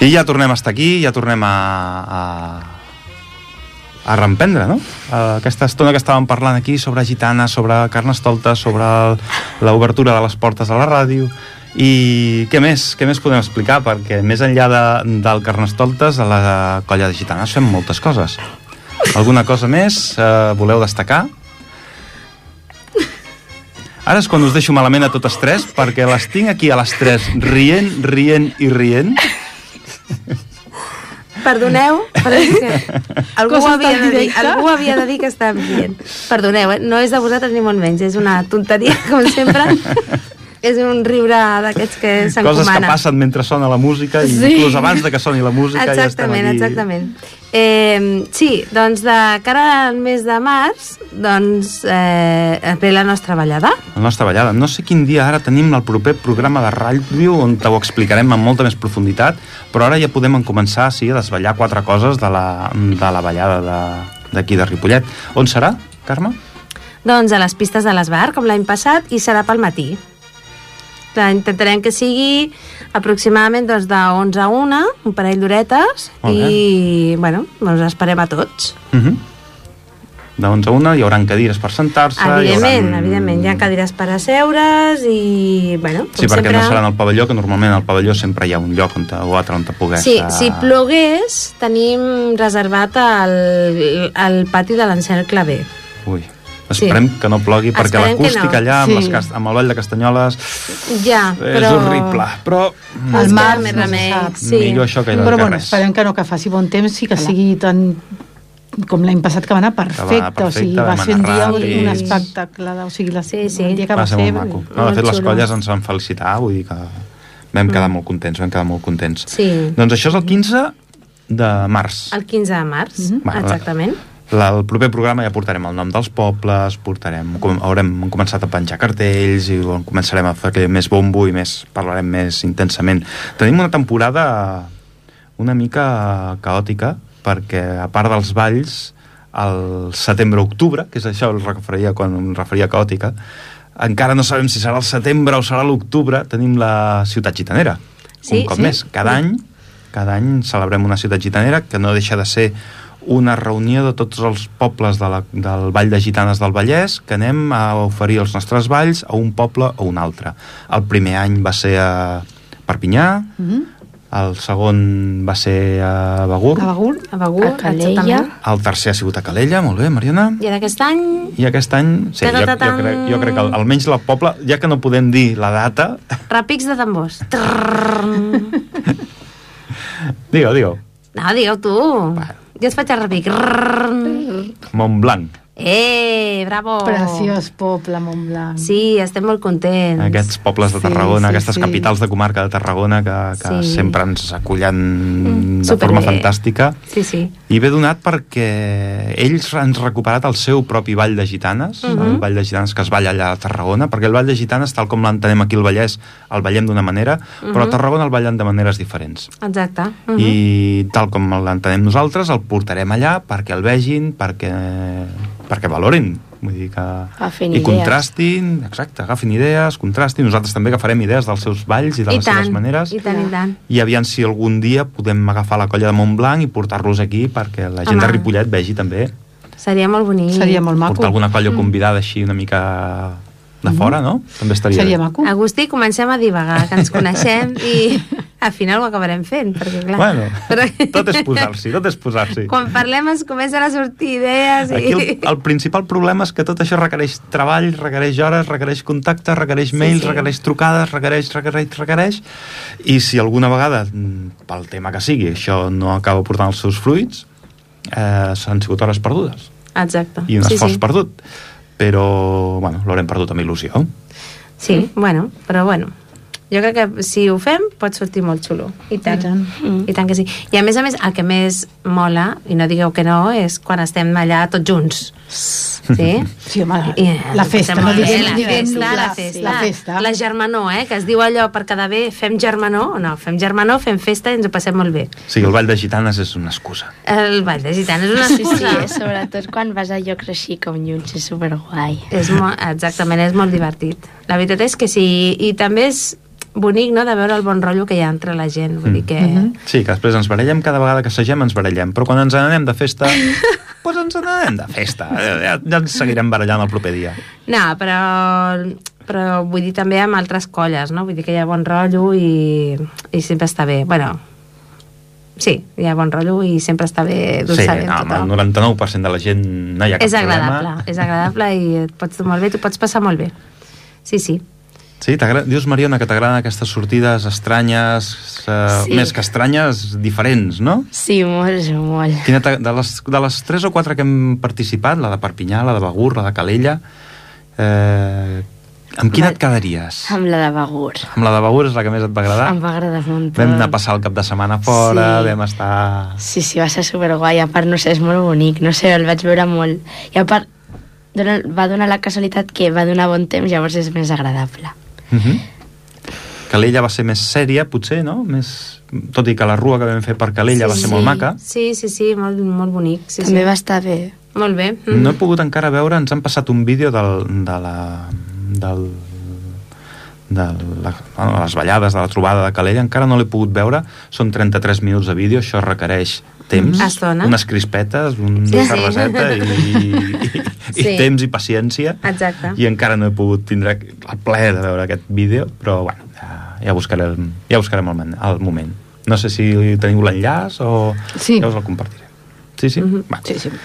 Speaker 2: I ja tornem a estar aquí, ja tornem a, a, a reemprendre, no? Eh, Aquesta estona que estàvem parlant aquí sobre gitana, sobre carnestoltes, sobre l'obertura de les portes a la ràdio, i què més? Què més podem explicar? Perquè més enllà de, del carnestoltes, a la colla de gitanes fem moltes coses. Alguna cosa més eh, voleu destacar? Ara és quan us deixo malament a totes tres, perquè les tinc aquí a les tres rient, rient i rient.
Speaker 1: Perdoneu, però és que *laughs* algú, havia de dir, algú havia de dir que estàvem dient. Perdoneu, eh? no és de vosaltres ni molt menys, és una tonteria, com sempre. És un riure d'aquests que
Speaker 2: Coses que
Speaker 1: s'encomana.
Speaker 2: passen mentre sona la música, i
Speaker 1: Sí.
Speaker 2: inclús abans de que soni la música ja estem
Speaker 1: Exactament,
Speaker 2: aquí.
Speaker 1: exactament. Eh, sí, doncs de cara al mes de març, doncs eh, ve la nostra ballada.
Speaker 2: La nostra ballada. No sé quin dia ara tenim el proper programa de ràdio on t'ho explicarem amb molta més profunditat, però ara ja podem començar sí, a desballar quatre coses de la, de la ballada de- d'aquí de, de Ripollet. On serà, Carme?
Speaker 1: Doncs a les pistes de l'Esbar, com l'any passat, i serà pel matí. Intentarem que sigui aproximadament doncs, de 11 a 1, un parell d'horetes, i, bueno, doncs esperem a tots.
Speaker 2: Uh -huh. De 11 a 1 hi haurà cadires per sentar-se. hi
Speaker 1: Evidentment,
Speaker 2: hauran-
Speaker 1: evidentment, hi ha cadires per asseure's i, bueno, com
Speaker 2: Sí, perquè
Speaker 1: sempre...
Speaker 2: no serà en el pavelló, que normalment al pavelló sempre hi ha un lloc on te, o altre on te pogués...
Speaker 1: Sí,
Speaker 2: eh,
Speaker 1: si plogués, tenim reservat el, el pati de l'Encel Clavé.
Speaker 2: Ui, esperem que no plogui, perquè l'acústica
Speaker 1: no.
Speaker 2: allà, amb,
Speaker 3: Sí.
Speaker 2: les, cast- amb el Vall de Castanyoles,
Speaker 1: Ja,
Speaker 2: és
Speaker 1: però...
Speaker 2: horrible. Però mm,
Speaker 3: El
Speaker 1: Ens
Speaker 3: mar
Speaker 1: més
Speaker 3: no se
Speaker 1: remei. Sí.
Speaker 2: millor això que,
Speaker 3: Però
Speaker 2: que
Speaker 3: bueno,
Speaker 2: res.
Speaker 3: esperem que no que faci bon temps i que sigui tan com l'any passat que va anar perfecte, o sigui,
Speaker 2: perfecte,
Speaker 3: va ser un dia
Speaker 2: ràpid.
Speaker 3: un espectacle, o sigui, la,
Speaker 1: Sí, sí.
Speaker 3: el dia que
Speaker 2: va
Speaker 3: va,
Speaker 2: ser molt maco. No, de fet, les colles ens van felicitar, vull dir que vam quedar molt contents, vam quedar molt contents.
Speaker 1: Sí.
Speaker 2: Doncs això és el 15 de març.
Speaker 1: El 15 de març,
Speaker 3: Mhm.
Speaker 2: Vale,
Speaker 1: exactament.
Speaker 2: La, el proper programa ja portarem el nom dels pobles, portarem, com, haurem començat a penjar cartells i començarem a fer més bombo i més parlarem més intensament. Tenim una temporada una mica caòtica perquè a part dels balls el setembre-octubre, que és això el referia quan em referia a caòtica, encara no sabem si serà el setembre o serà l'octubre, tenim la ciutat gitanera.
Speaker 1: Sí,
Speaker 2: un cop
Speaker 1: sí.
Speaker 2: més, cada any cada any celebrem una ciutat gitanera que no deixa de ser una reunió de tots els pobles de la, del Vall de Gitanes del Vallès que anem a oferir els nostres valls a un poble o un altre. El primer any va ser a Perpinyà,
Speaker 3: mm -hmm.
Speaker 2: el segon va ser a Begur.
Speaker 3: A Begur,
Speaker 1: a, Begur,
Speaker 4: a Calella.
Speaker 2: El tercer ha sigut a Calella, molt bé, Mariona.
Speaker 1: I aquest any...
Speaker 2: I aquest any, sí, jo, jo, crec, jo crec que almenys la poble, ja que no podem dir la data...
Speaker 1: Ràpics de tambors. digue, digue. No, digue-ho tu. Bueno, jo es faig a repic.
Speaker 2: Montblanc.
Speaker 1: Eh, bravo! Preciós
Speaker 3: poble, Montblanc.
Speaker 1: Sí, estem molt contents.
Speaker 2: Aquests pobles de Tarragona,
Speaker 3: sí, sí,
Speaker 2: aquestes
Speaker 3: sí.
Speaker 2: capitals de comarca de Tarragona que, que
Speaker 1: sí.
Speaker 2: sempre ens acullen
Speaker 1: mm,
Speaker 2: de forma fantàstica.
Speaker 1: Sí, sí.
Speaker 2: I ve donat perquè ells han recuperat el seu propi ball de gitanes,
Speaker 1: Mhm.
Speaker 2: el ball de gitanes que es balla allà a Tarragona, perquè el ball de gitanes, tal com l'entenem aquí al Vallès, el ballem d'una manera, però a
Speaker 1: Mhm.
Speaker 2: Tarragona el ballen de maneres diferents.
Speaker 1: Exacte. Uh -huh.
Speaker 2: I tal com l'entenem nosaltres, el portarem allà perquè el vegin, perquè, perquè valorin. Vull dir que...
Speaker 4: Agafin
Speaker 2: I
Speaker 4: idees.
Speaker 2: contrastin, exacte, agafin idees, contrastin. Nosaltres també agafarem idees dels seus balls i de
Speaker 1: I
Speaker 2: les
Speaker 1: tant,
Speaker 2: seves maneres.
Speaker 1: i tant, i tant.
Speaker 2: I aviam si algun dia podem agafar la colla de Montblanc i portar-los aquí perquè la gent
Speaker 1: Home.
Speaker 2: de Ripollet vegi també.
Speaker 1: Seria molt bonic.
Speaker 3: Seria molt maco.
Speaker 2: Portar alguna colla convidada així una mica de fora, no? També estaria
Speaker 3: Seria
Speaker 2: bé.
Speaker 3: maco.
Speaker 1: Agustí, comencem a divagar, que ens coneixem i *laughs* al final ho acabarem fent, perquè clar...
Speaker 2: Bueno,
Speaker 1: però-
Speaker 2: tot és posar-s'hi, tot és posar-s'hi.
Speaker 1: Quan parlem es comencen a sortir idees i...
Speaker 2: Aquí el, el principal problema és que tot això requereix treball, requereix hores, requereix contacte, requereix mails,
Speaker 1: sí.
Speaker 2: requereix trucades, requereix, requereix, requereix, i si alguna vegada, pel tema que sigui, això no acaba portant els seus fruits, eh, s'han sigut hores perdudes
Speaker 1: Exacte.
Speaker 2: i un
Speaker 1: sí,
Speaker 2: esforç
Speaker 1: sí.
Speaker 2: perdut. Però, bueno, l'haurem perdut amb il·lusió.
Speaker 1: Sí, bueno, però bueno. Jo crec que si ho fem pot sortir molt xulo. I tant.
Speaker 3: I tant.
Speaker 1: Mm. I tant que sí. I a més a més, el que més mola, i no digueu que no, és quan estem allà tots junts. *laughs* Sí?
Speaker 3: Sí, home,
Speaker 1: I,
Speaker 3: la festa, no diguem,
Speaker 1: la festa, la
Speaker 3: la,
Speaker 1: festa,
Speaker 3: la festa.
Speaker 1: la germanor, eh? que es diu allò per quedar bé, fem germanor, no, fem germanor, fem festa i ens ho passem molt bé.
Speaker 2: O sigui, el ball de gitanes és una excusa.
Speaker 1: El ball de gitanes és una
Speaker 4: Sí, sí,
Speaker 1: excusa.
Speaker 4: és, sobretot quan vas a llocs així com junts, és superguai.
Speaker 1: És molt, exactament, és molt divertit. La veritat és que sí, i també és bonic, no?, de veure el bon rotllo que hi ha entre la gent. Vull dir que...
Speaker 2: Sí, que després ens barallem, cada vegada que assagem ens barallem, però quan ens n'anem de festa, *laughs* doncs ens n'anem de festa. Ja, ja ens seguirem barallant el proper dia.
Speaker 1: No, però, però vull dir també amb altres colles, no? Vull dir que hi ha bon rotllo i, i sempre està bé. Bueno, sí, hi ha bon rotllo i sempre està bé dur
Speaker 2: Sí, no, amb el
Speaker 1: tothom.
Speaker 2: 99% de la gent no hi ha cap
Speaker 1: És agradable,
Speaker 2: problema.
Speaker 1: és agradable i et pots dur molt bé, t'ho pots passar molt bé. Sí, sí.
Speaker 2: Sí, dius, Mariona, que t'agraden aquestes sortides estranyes, eh,
Speaker 4: Sí.
Speaker 2: més que estranyes, diferents, no?
Speaker 4: Sí, molt, molt.
Speaker 2: Quina de, les, de les tres o quatre que hem participat, la de Perpinyà, la de Begur, la de Calella, eh, amb quina et quedaries?
Speaker 4: Amb la de Begur.
Speaker 2: Amb la de Begur és la que més et va agradar?
Speaker 4: Em va agradar molt.
Speaker 2: Vam anar a passar el cap de setmana fora,
Speaker 4: Sí.
Speaker 2: vam estar...
Speaker 4: Sí, sí, va ser superguai. A part, no sé, és molt bonic. No sé, el vaig veure molt. I a part, dona, va donar la casualitat que va donar bon temps, llavors és més agradable.
Speaker 2: Uh -huh. Calella va ser més sèria, potser, no? Més... Tot i que la rua que vam fer per Calella va ser molt maca.
Speaker 1: Sí, sí, sí, molt, molt bonic. Sí,
Speaker 4: També
Speaker 1: sí.
Speaker 4: va estar bé.
Speaker 1: Molt bé. Mm.
Speaker 2: No he pogut encara veure, ens han passat un vídeo del, de la... del de la, bueno, les ballades de la trobada de Calella encara no l'he pogut veure són 33 minuts de vídeo, això requereix temps,
Speaker 1: Estona.
Speaker 2: unes crispetes una
Speaker 1: Sí, sí.
Speaker 2: cerveseta i, i, i
Speaker 1: Sí.
Speaker 2: temps i paciència
Speaker 1: Exacte.
Speaker 2: i encara no he pogut tindre el plaer de veure aquest vídeo però bueno, ja, ja buscaré el, ja buscarem el, moment- el moment no sé si teniu l'enllaç o
Speaker 3: Sí.
Speaker 2: ja us el compartiré sí, sí?
Speaker 1: Mhm.
Speaker 2: Va.
Speaker 3: Sí, sí.
Speaker 2: Els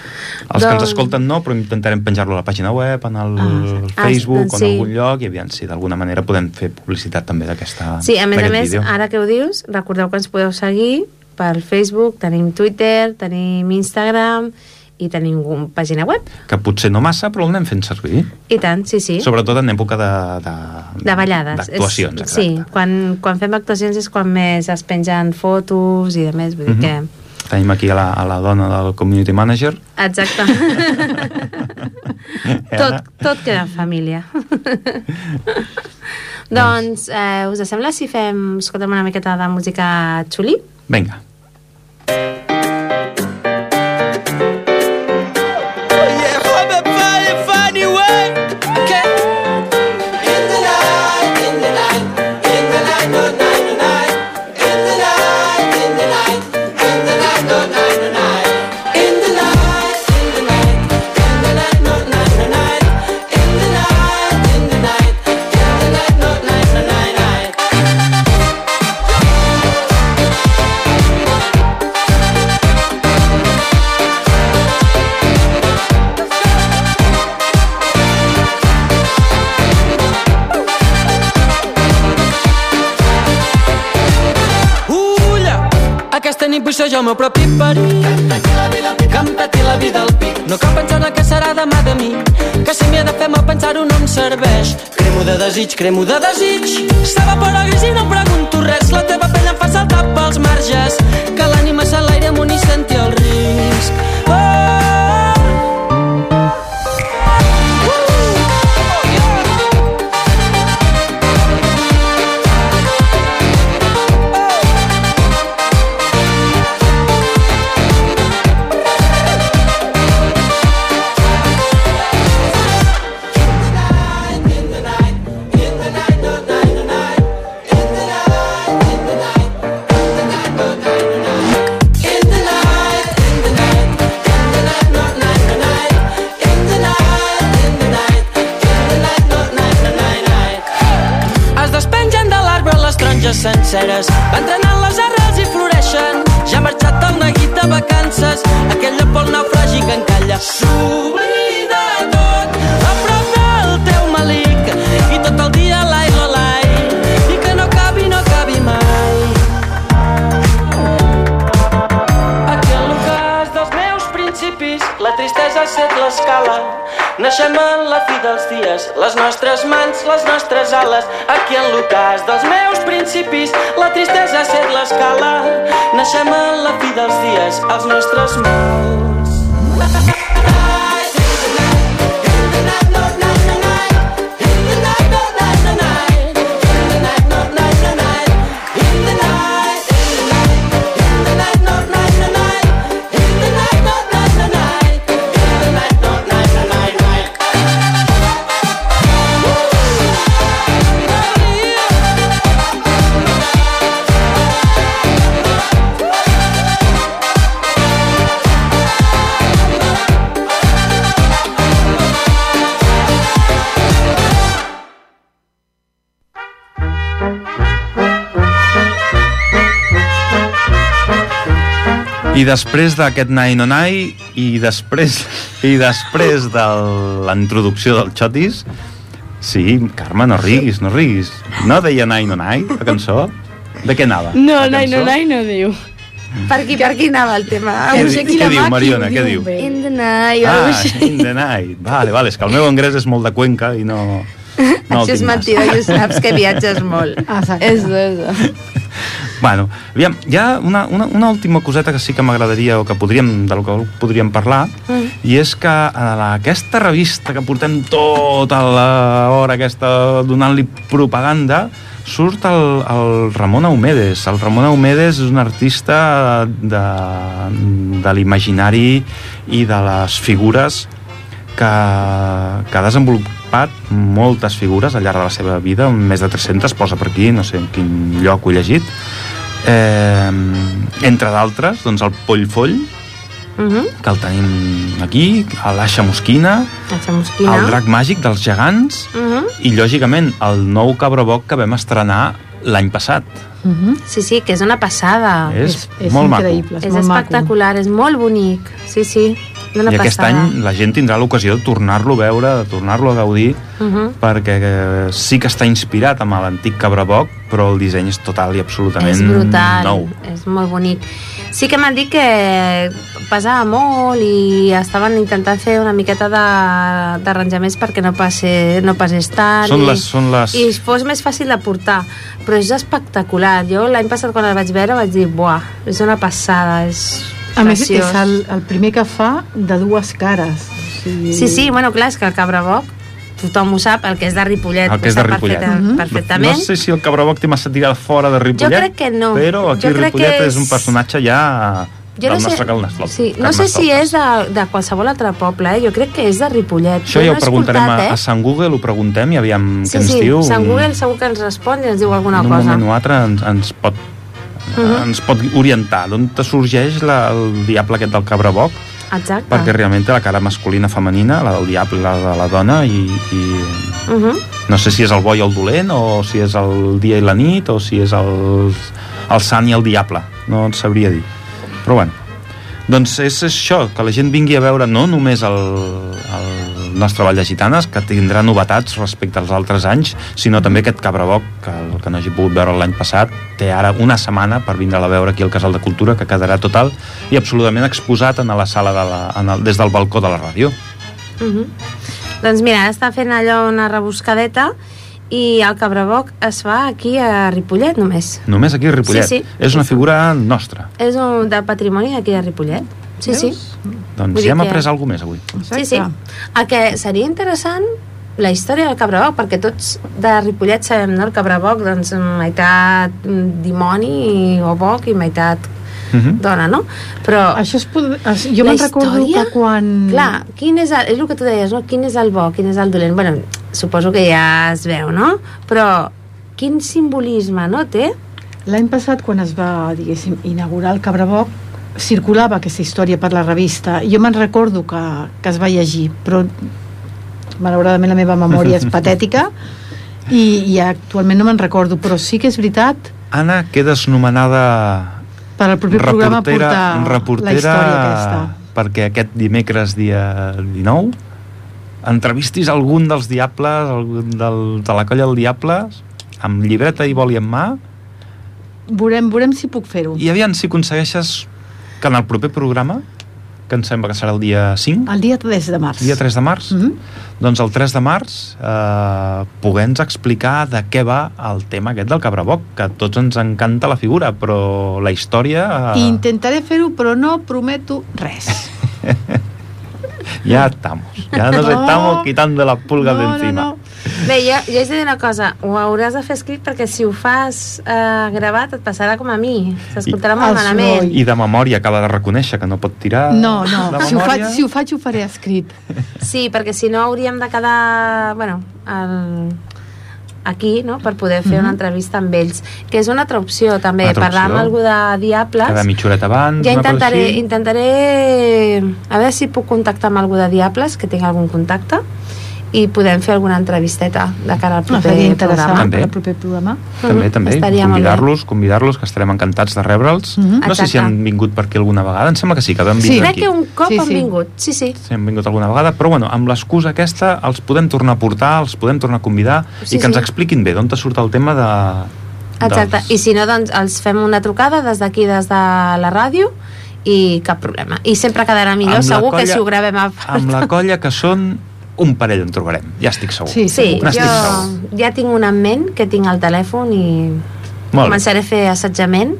Speaker 2: que ens
Speaker 1: Doncs-
Speaker 2: escolten no, però intentarem penjar-lo a la pàgina web, en el
Speaker 1: Ah,
Speaker 2: Facebook
Speaker 1: doncs
Speaker 2: o en
Speaker 1: sí.
Speaker 2: algun lloc, i aviam si d'alguna manera podem fer publicitat també d'aquesta
Speaker 1: Sí, a més a més,
Speaker 2: vídeo.
Speaker 1: ara que ho dius, recordeu que ens podeu seguir per Facebook, tenim Twitter, tenim Instagram i tenim una pàgina web.
Speaker 2: Que potser no massa, però l'anem fent servir.
Speaker 1: I tant, sí, sí.
Speaker 2: Sobretot en època de... De,
Speaker 1: de ballades.
Speaker 2: D'actuacions, exacte.
Speaker 1: Sí, quan, quan fem actuacions és quan més es pengen fotos i de més, vull dir
Speaker 2: Mhm.
Speaker 1: que...
Speaker 2: Tenim aquí a la, a la dona del community manager.
Speaker 1: Exacte. *laughs* tot, tot queda en família. *laughs* doncs, eh, us sembla si fem, escoltem una miqueta de música xuli?
Speaker 2: Vinga.
Speaker 6: In
Speaker 5: Jo el meu propi em peti la vida al pic. No cal pensar en el que serà demà de mi. Que si m'hi he de fer mal pensar-ho no em serveix. Cremo de desig, cremo de desig. S'evapora gris i no pregunto res. La teva pell em fa saltar pels marges. I
Speaker 2: després d'aquest Nine on I i després, i després de la introducció del Xotis, sí, Carme, no riguis, no riguis. No deia Nine on I, la cançó? De què anava?
Speaker 4: No, nai, no, nai, no diu.
Speaker 1: Per aquí, per aquí anava el tema.
Speaker 2: Què,
Speaker 3: no
Speaker 2: di-
Speaker 3: sé qui
Speaker 2: què
Speaker 3: la
Speaker 2: diu, Mariona, què
Speaker 3: diu.
Speaker 4: In the night,
Speaker 2: Ah, in the night. Vale, vale, és que el meu anglès és molt de Cuenca i no... no
Speaker 1: Això és mentida, i ho saps que viatges molt.
Speaker 3: Exacte.
Speaker 4: Eso, eso.
Speaker 2: Bueno, aviam, hi ha una, una, una última coseta que sí que m'agradaria o que podríem, de lo que podríem parlar mm. i és que a la, aquesta revista que portem tota l'hora aquesta donant-li propaganda surt el, el Ramon Aumedes el Ramon Aumedes és un artista de, de l'imaginari i de les figures que, que ha desenvolupat moltes figures al llarg de la seva vida, més de 300 posa per aquí, no sé en quin lloc ho he llegit eh, entre d'altres doncs el Poll Foll
Speaker 1: Uh -huh.
Speaker 2: que el tenim aquí, l'Aixa Mosquina
Speaker 1: La xamusquina.
Speaker 2: el Drac Màgic dels gegants
Speaker 1: Uh -huh.
Speaker 2: i lògicament el nou Cabraboc que vam estrenar l'any passat
Speaker 3: Mhm.
Speaker 1: Sí, sí, que és una passada.
Speaker 2: és,
Speaker 3: és
Speaker 2: molt
Speaker 3: increïble.
Speaker 2: maco
Speaker 1: és
Speaker 3: molt maco.
Speaker 1: espectacular, és molt bonic. Sí, sí, és una
Speaker 2: i aquest
Speaker 1: passada.
Speaker 2: any la gent tindrà l'ocasió de tornar-lo a veure, de tornar-lo a gaudir
Speaker 1: Uh -huh.
Speaker 2: perquè eh, sí que està inspirat amb l'antic Cabraboc, però el disseny és total i absolutament
Speaker 1: És brutal,
Speaker 2: nou.
Speaker 1: és molt bonic. Sí que m'han dit que pesava molt i estaven intentant fer una miqueta de- d'arranjaments perquè no, passe, no passés tant
Speaker 2: Són
Speaker 1: i,
Speaker 2: les, són les...
Speaker 1: i fos més fàcil de portar. Però és espectacular. Jo l'any passat quan el vaig veure vaig dir, buah, és una passada, és
Speaker 3: A més, és el, el primer que fa de dues cares. O sigui,
Speaker 1: Sí, sí, bueno, clar, és que el Cabraboc tothom ho sap, el que és de Ripollet
Speaker 2: El que és de Ripollet.
Speaker 1: perfecta-
Speaker 3: Mhm.
Speaker 1: perfectament.
Speaker 2: No sé si el Cabraboc té massa tirada fora de Ripollet,
Speaker 1: Jo crec que no.
Speaker 2: però aquí
Speaker 1: Jo crec
Speaker 2: Ripollet
Speaker 1: que
Speaker 2: és... un
Speaker 1: és-
Speaker 2: personatge ja
Speaker 1: Jo
Speaker 2: del
Speaker 1: no sé,
Speaker 2: nostre Carnestoltes.
Speaker 1: sí, no sé si és de, de qualsevol altre poble, eh? jo crec que és de Ripollet.
Speaker 2: Això
Speaker 1: Jo
Speaker 2: ja
Speaker 1: no
Speaker 2: ho
Speaker 1: he
Speaker 2: preguntarem
Speaker 1: escoltat,
Speaker 2: a, a Sant Google, ho preguntem i aviam
Speaker 1: Sí,
Speaker 2: què ens
Speaker 1: sí,
Speaker 2: diu.
Speaker 1: Sant Google segur que ens respon i ens diu alguna
Speaker 2: en un
Speaker 1: cosa.
Speaker 2: moment o altre ens, ens pot
Speaker 1: Mhm.
Speaker 2: ens pot orientar d'on te sorgeix la, el diable aquest del Cabraboc
Speaker 1: Exacte.
Speaker 2: perquè realment té la cara masculina femenina la del diable, la de la dona i, i
Speaker 1: Uh -huh.
Speaker 2: no sé si és el bo i el dolent o si és el dia i la nit o si és el, el sant i el diable no et sabria dir però bueno doncs és això, que la gent vingui a veure no només el, el nostre Vall de Gitanes, que tindrà novetats respecte als altres anys, sinó també aquest Cabraboc, que el que no hagi pogut veure l'any passat, té ara una setmana per vindre a veure aquí al Casal de Cultura, que quedarà total i absolutament exposat en la sala de la, en el, des del balcó de la ràdio.
Speaker 1: Uh -huh. Doncs mira, està fent allò una rebuscadeta i el cabraboc es fa aquí a Ripollet només.
Speaker 2: Només aquí a Ripollet.
Speaker 1: Sí, sí.
Speaker 2: És una figura nostra.
Speaker 1: És un del patrimoni d'aquí de Ripollet. Sí, sí.
Speaker 2: Doncs
Speaker 1: Vull
Speaker 2: ja hem
Speaker 1: que-
Speaker 2: après alguna més avui.
Speaker 1: Sí, sí. El que seria interessant la història del cabraboc, perquè tots de Ripollet sabem, no? El cabraboc, doncs, meitat dimoni o boc i meitat
Speaker 2: Mhm.
Speaker 1: dona, no? Però
Speaker 3: Això es pod... es... Jo me'n recordo
Speaker 1: història?
Speaker 3: que quan...
Speaker 1: Clar, quin és, el, és el que tu deies, no? Quin és el bo, quin és el dolent? Bueno, suposo que ja es veu, no? Però quin simbolisme, no, té?
Speaker 3: L'any passat, quan es va, diguéssim, inaugurar el Cabraboc, circulava aquesta història per la revista. Jo me'n recordo que, que es va llegir, però malauradament la meva memòria és *laughs* patètica i, i actualment no me'n recordo, però sí que és veritat
Speaker 2: Anna, quedes nomenada
Speaker 3: per al proper programa portar la
Speaker 2: reportera
Speaker 3: història aquesta.
Speaker 2: perquè aquest dimecres dia 19 entrevistis algun dels diables algun del, de la colla del Diables amb llibreta i boli en mà
Speaker 3: Veurem, veurem si puc fer-ho.
Speaker 2: i aviam si aconsegueixes que en el proper programa que em sembla que serà el dia 5
Speaker 3: El dia 3 de març.
Speaker 2: dia 3 de març
Speaker 3: Mm -hmm.
Speaker 2: doncs el 3 de març eh, puguem explicar de què va el tema aquest del Cabraboc que a tots ens encanta la figura però la història eh,
Speaker 3: Intentaré fer-ho, però no prometo res. *laughs*
Speaker 2: Ya estamos. Ya nos
Speaker 3: No.
Speaker 2: estamos quitando la pulga de
Speaker 3: no, no,
Speaker 2: encima.
Speaker 3: no.
Speaker 1: Bé, jo, jo haig de dir una cosa, ho hauràs de fer escrit perquè si ho fas eh, gravat et passarà com a mi, s'escoltarà molt malament.
Speaker 2: I de memòria acaba de reconèixer que no pot tirar
Speaker 3: No, no, si ho, faig, si ho faig ho faré escrit.
Speaker 1: Sí, perquè si no hauríem de quedar, bueno, el, aquí, no?, per poder fer una entrevista amb ells, que és una altra opció, també,
Speaker 2: altra
Speaker 1: parlar amb
Speaker 2: opció.
Speaker 1: algú de Diables.
Speaker 2: Cada mitja horeta abans,
Speaker 1: Ja intentaré, intentaré a veure si puc contactar amb algú de Diables, que tinc algun contacte, i podem fer alguna entrevisteta de cara al
Speaker 3: No,
Speaker 1: proper
Speaker 3: interessant
Speaker 1: programa.
Speaker 2: També.
Speaker 3: al proper programa.
Speaker 2: També, també.
Speaker 1: estaria molt bé.
Speaker 2: Convidar-los, convidar-los, que estarem encantats de rebre'ls.
Speaker 3: Mhm.
Speaker 2: No sé si han vingut per aquí alguna vegada. Em sembla que sí, que vam
Speaker 3: Sí.
Speaker 2: vindre
Speaker 1: Crec
Speaker 2: aquí.
Speaker 1: que un cop
Speaker 3: Sí,
Speaker 1: han
Speaker 3: sí.
Speaker 1: vingut, sí, sí.
Speaker 2: Sí, han vingut alguna vegada, però bueno, amb l'excusa aquesta els podem tornar a portar, els podem tornar a convidar
Speaker 1: Sí,
Speaker 2: i que ens
Speaker 1: sí.
Speaker 2: expliquin bé d'on te surt el tema de...
Speaker 1: Exacte,
Speaker 2: dels-
Speaker 1: i si no, doncs els fem una trucada des d'aquí, des de la ràdio, i cap problema. I sempre quedarà millor,
Speaker 2: Amb
Speaker 1: segur que
Speaker 2: colla-
Speaker 1: si ho gravem a.
Speaker 2: Amb la colla que són un parell en trobarem, ja estic segur.
Speaker 3: Sí,
Speaker 1: Sí,
Speaker 2: N'estic
Speaker 1: jo
Speaker 2: segur.
Speaker 1: ja tinc una en ment, que tinc al telèfon i
Speaker 2: Molt bé.
Speaker 1: començaré a fer assetjament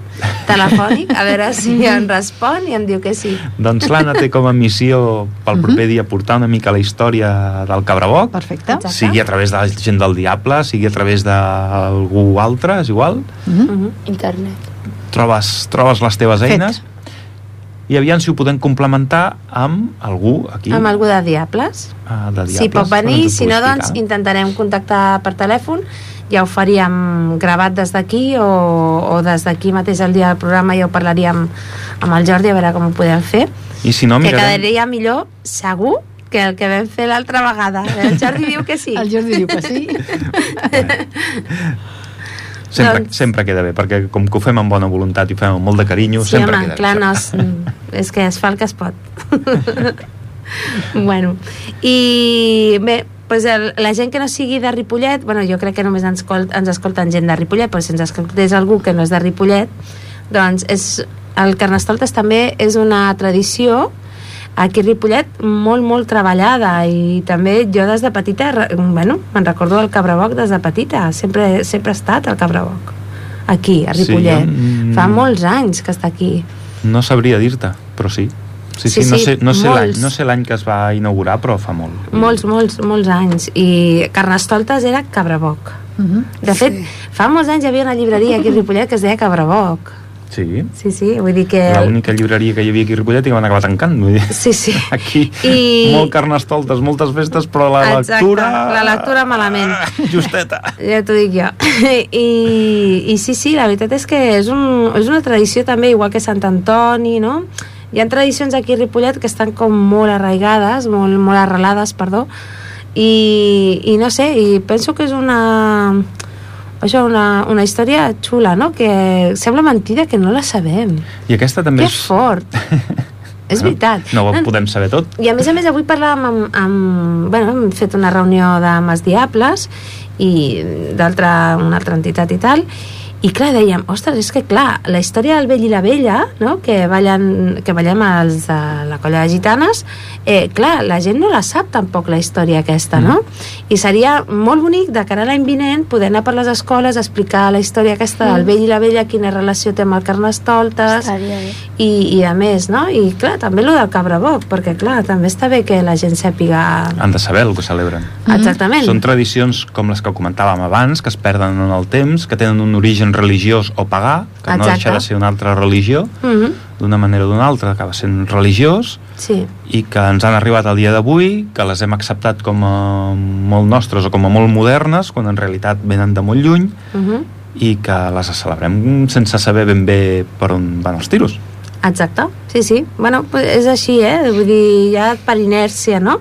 Speaker 1: telefònic, a veure si *laughs* em respon i em diu que sí.
Speaker 2: Doncs l'Anna té com a missió pel proper dia portar una mica la història del Cabraboc,
Speaker 3: Perfecte.
Speaker 1: Exacte.
Speaker 2: sigui a través de la gent del Diable, sigui a través d'algú altre, és igual.
Speaker 3: Mhm.
Speaker 1: Mhm.
Speaker 4: Internet.
Speaker 2: Trobes, trobes les teves
Speaker 3: Fet.
Speaker 2: eines i aviam si ho podem complementar amb algú aquí
Speaker 1: Amb algú de Diables.
Speaker 2: ah, de Diables.
Speaker 1: Si pot venir, si no, doncs intentarem contactar per telèfon. Ja ho faríem gravat des d'aquí o, o des d'aquí mateix el dia del programa ja ho parlaríem amb el Jordi a veure com ho podem fer.
Speaker 2: I si no,
Speaker 1: que
Speaker 2: mirarem...
Speaker 1: quedaria millor, segur, que el que vam fer l'altra vegada. El Jordi diu que sí.
Speaker 3: El Jordi diu que sí. *laughs*
Speaker 2: Sempre,
Speaker 1: Doncs-
Speaker 2: sempre queda bé, perquè com que ho fem amb bona voluntat i ho fem amb molt de carinyo,
Speaker 1: Sí,
Speaker 2: sempre
Speaker 1: home,
Speaker 2: queda
Speaker 1: clar,
Speaker 2: bé.
Speaker 1: no, és, és que es fa el que es pot. *laughs* bueno, i bé, pues el, la gent que no sigui de Ripollet, bueno, jo crec que només ens, escolt, ens escolten gent de Ripollet, però si ens escoltés algú que no és de Ripollet, doncs és, el Carnestoltes també és una tradició aquí a Ripollet molt, molt treballada i també jo des de petita, bueno, me'n recordo del Cabraboc des de petita, sempre, sempre ha estat el Cabraboc aquí, a
Speaker 2: Sí,
Speaker 1: Ripollet.
Speaker 2: mm.
Speaker 1: Fa molts anys que està aquí.
Speaker 2: No sabria dir-te, però sí. Sí, sí,
Speaker 1: Sí,
Speaker 2: no
Speaker 1: sí,
Speaker 2: sé, no sé l'any no sé l'any que es va inaugurar, però fa molt.
Speaker 1: Molts, molts, molts anys. I Carnestoltes era Cabraboc.
Speaker 3: Mhm.
Speaker 1: De fet, fa molts anys hi havia una llibreria aquí a Ripollet que es deia Cabraboc.
Speaker 2: Sí,
Speaker 1: Sí, sí, vull dir que...
Speaker 2: l'única llibreria que hi havia aquí a Ripollet i que van acabar tancant. Vull dir.
Speaker 1: Sí, sí. *laughs*
Speaker 2: Aquí,
Speaker 1: I-
Speaker 2: molt carnestoltes, moltes festes, però la
Speaker 1: Exacte,
Speaker 2: lectura...
Speaker 1: la lectura malament.
Speaker 2: Justeta.
Speaker 1: Ja t'ho dic jo. *laughs* I, I sí, sí, la veritat és que és, un, és una tradició també, igual que Sant Antoni, no? Hi ha tradicions aquí a Ripollet que estan com molt arraigades, molt, molt arrelades, perdó, i, i no sé, i penso que és una això, una, una història xula, no? Que sembla mentida que no la sabem.
Speaker 2: I aquesta també
Speaker 1: Que
Speaker 2: és...
Speaker 1: fort! *laughs* És veritat.
Speaker 2: No ho podem saber tot.
Speaker 1: I a més a més avui parlàvem amb, amb bueno, hem fet una reunió de Mas Diables i d'altra una altra entitat i tal i clar, dèiem, ostres, és que clar la història del vell i la vella no? que, ballen, que ballem els de la colla de gitanes eh, clar, la gent no la sap tampoc la història aquesta, no? I seria molt bonic de cara a l'any vinent poder anar per les escoles, explicar la història aquesta del vell i la vella, quina relació té amb el Carnestoltes i, i a més, no? I clar, també lo del Cabraboc, perquè clar, també està bé que la gent sàpiga
Speaker 2: Han de saber el que celebren.
Speaker 1: exactament.
Speaker 2: Són tradicions com les que comentàvem abans, que es perden en el temps, que tenen un origen religiós o pagà, que no
Speaker 1: Exacte.
Speaker 2: deixa de ser una altra religió,
Speaker 1: Mhm,
Speaker 2: d'una manera o d'una altra, acaba sent religiós,
Speaker 1: Sí,
Speaker 2: i que ens han arribat al dia d'avui, que les hem acceptat com a molt nostres o com a molt modernes, quan en realitat venen de molt lluny,
Speaker 1: mhm,
Speaker 2: i que les celebrem sense saber ben bé per on van els tiros.
Speaker 1: Exacte. Sí, sí. Bueno, pues és així, eh? Vull dir, ja per inèrcia, no?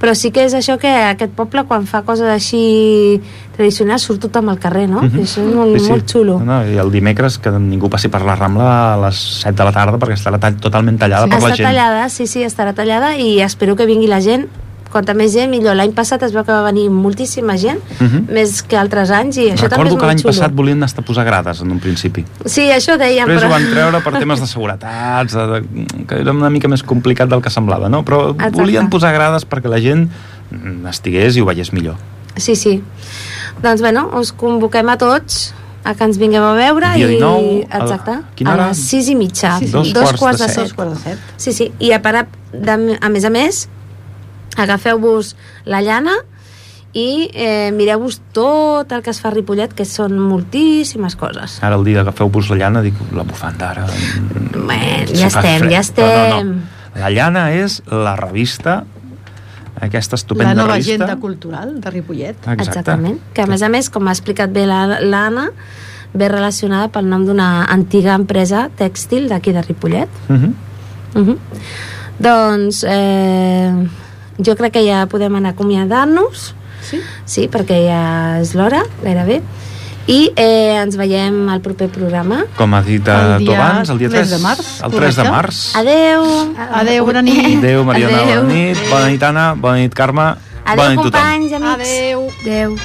Speaker 1: Però sí que és això que aquest poble, quan fa coses així tradicionals, surt tothom al carrer, no?
Speaker 2: Mhm.
Speaker 1: Això és molt, molt xulo.
Speaker 2: No, I el dimecres que ningú passi per la Rambla a les 7 de la tarda perquè estarà tall, totalment tallada per la gent.
Speaker 1: tallada, sí, sí, estarà tallada i espero que vingui la gent quanta més gent, millor. L'any passat es veu que va venir moltíssima gent,
Speaker 2: Mhm.
Speaker 1: més que altres anys, i això també
Speaker 2: Recordo
Speaker 1: és
Speaker 2: que l'any passat volien anar a posar grades en un principi.
Speaker 1: Sí, això dèiem,
Speaker 2: Després
Speaker 1: però...
Speaker 2: ho van treure per temes de seguretats, de, de, que era una mica més complicat del que semblava, no? Però
Speaker 1: Exacte.
Speaker 2: volien posar grades perquè la gent estigués i ho veiés millor.
Speaker 1: Sí, sí. Doncs, bueno, us convoquem a tots a que ens vingueu a veure
Speaker 2: Dia
Speaker 1: i...
Speaker 2: 19, a-
Speaker 1: Exacte,
Speaker 2: quina
Speaker 1: a
Speaker 2: hora?
Speaker 1: les sis i mitja.
Speaker 2: Sí, sí. Dos quarts de set.
Speaker 3: Dos quarts de set.
Speaker 1: Sí, sí, i a, part, de, a més a més, agafeu-vos la llana i eh, mireu-vos tot el que es fa a Ripollet, que són moltíssimes coses.
Speaker 2: Ara el dia agafeu-vos la llana, dic, la bufanda ara...
Speaker 1: Bé,
Speaker 2: si
Speaker 1: ja estem,
Speaker 2: fred.
Speaker 1: ja estem.
Speaker 2: No, no, no. La llana és la revista, aquesta
Speaker 3: La
Speaker 2: estupenda
Speaker 3: nova
Speaker 2: revista.
Speaker 3: agenda cultural de Ripollet.
Speaker 2: Exacte.
Speaker 1: Exactament. Que a més a més, com ha explicat bé la- l'Anna, ve relacionada pel nom d'una antiga empresa tèxtil d'aquí de Ripollet.
Speaker 2: Uh -huh.
Speaker 1: Uh -huh. Doncs eh, jo crec que ja podem anar acomiadant-nos.
Speaker 3: Sí?
Speaker 1: Sí, perquè ja és l'hora, gairebé. I eh, ens veiem al proper programa.
Speaker 2: Com ha dit eh,
Speaker 3: El
Speaker 2: tu
Speaker 3: dia
Speaker 2: abans, el dia 3,
Speaker 3: 3 de març,
Speaker 2: el 3 de març.
Speaker 1: Adeu!
Speaker 3: Adeu, bona nit.
Speaker 2: Adéu, Mariona,
Speaker 1: Adéu.
Speaker 2: bona nit. Bona nit, Anna. Bona nit, Carme.
Speaker 1: Adéu,
Speaker 2: bona nit, tothom.
Speaker 1: companys, amics.
Speaker 3: Adeu.
Speaker 1: Adéu.